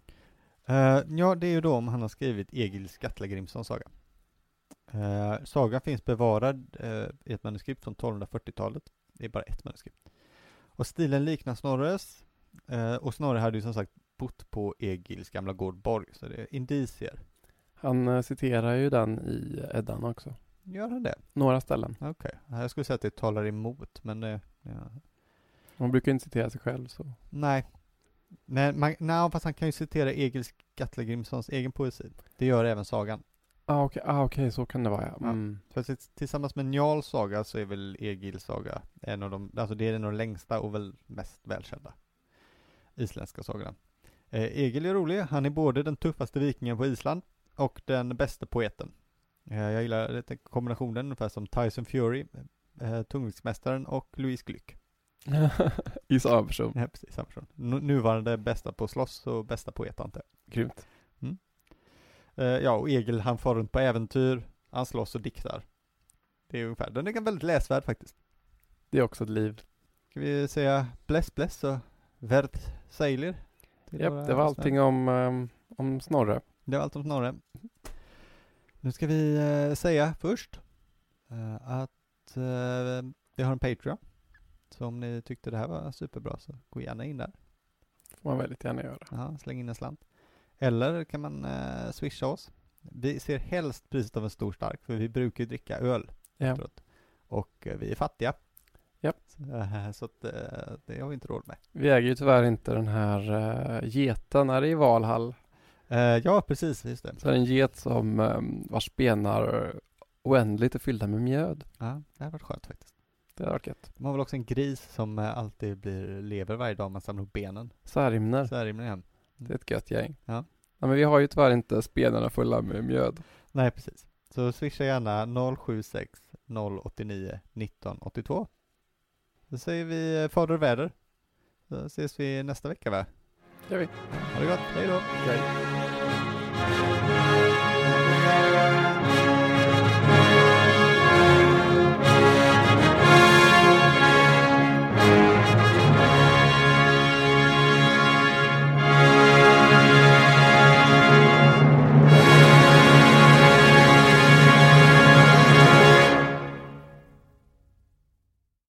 [SPEAKER 1] Eh, ja, det är ju då om han har skrivit Egil Skallagrimssons saga. Uh, sagan finns bevarad i ett manuskript från 1240-talet. Det är bara ett manuskript. Och stilen liknar Snorres. Uh, och Snorre hade ju som sagt bott på Egils gamla gård Borg, så det är indicier.
[SPEAKER 2] Han citerar ju den i Eddan också.
[SPEAKER 1] Gör han det?
[SPEAKER 2] Några ställen.
[SPEAKER 1] Okej, okay. jag skulle säga att det talar emot, men det, ja.
[SPEAKER 2] Man brukar inte citera sig själv så.
[SPEAKER 1] Nej. Men man, nej, fast han kan ju citera Egil Skallagrimssons egen poesi. Det gör även sagan.
[SPEAKER 2] Ah, okej, okay. ah, okay. så kan det vara ja.
[SPEAKER 1] Mm. ja. För tillsammans med Njals saga så är väl Egils saga en av de, alltså det är en av de längsta och väl mest välkända isländska sagorna. Eh, Egil är rolig, han är både den tuffaste vikingen på Island och den bästa poeten. Eh, jag gillar kombinationen ungefär som Tyson Fury, eh, tungviktsmästaren och Louise Glück.
[SPEAKER 2] I samma person.
[SPEAKER 1] Ja, precis, samma person. Nuvarande bästa på slåss och bästa poet antar
[SPEAKER 2] jag. Grymt.
[SPEAKER 1] Mm. Ja, och Egil han far runt på äventyr, han slåss och diktar. Det är ungefär, den är väldigt läsvärd faktiskt.
[SPEAKER 2] Det är också ett liv.
[SPEAKER 1] Ska vi säga bless bless och värd sailer?
[SPEAKER 2] Japp, det var allting om, um, om Snorre.
[SPEAKER 1] Det var allt om Snorre. Nu ska vi uh, säga först uh, att vi har en Patreon. Så om ni tyckte det här var superbra så gå gärna in där.
[SPEAKER 2] får man väldigt gärna göra.
[SPEAKER 1] Ja, släng in en slant. Eller kan man eh, swisha oss. Vi ser helst priset av en stor stark, för vi brukar ju dricka öl
[SPEAKER 2] ja.
[SPEAKER 1] efteråt. Och eh, vi är fattiga.
[SPEAKER 2] Ja.
[SPEAKER 1] Så, eh, så att, eh, det har vi inte råd med.
[SPEAKER 2] Vi äger ju tyvärr inte den här uh, geten, är det i Valhall?
[SPEAKER 1] Uh, ja, precis, just det.
[SPEAKER 2] Så är det en get som um, vars benar oändligt är fyllda med mjöd.
[SPEAKER 1] Ja, det har varit skönt faktiskt.
[SPEAKER 2] Det har varit gött.
[SPEAKER 1] De har väl också en gris som alltid blir lever varje dag man samlar ihop benen.
[SPEAKER 2] Särimner.
[SPEAKER 1] Särimner, ja.
[SPEAKER 2] Det är ett gött gäng.
[SPEAKER 1] Ja.
[SPEAKER 2] ja men vi har ju tyvärr inte spenarna fulla med mjöd.
[SPEAKER 1] Nej, precis. Så swisha gärna 076 089 1982. Då säger vi fader och väder. Så ses vi nästa vecka va?
[SPEAKER 2] Det gör vi.
[SPEAKER 1] Ha det gott, hej då.
[SPEAKER 2] Hej.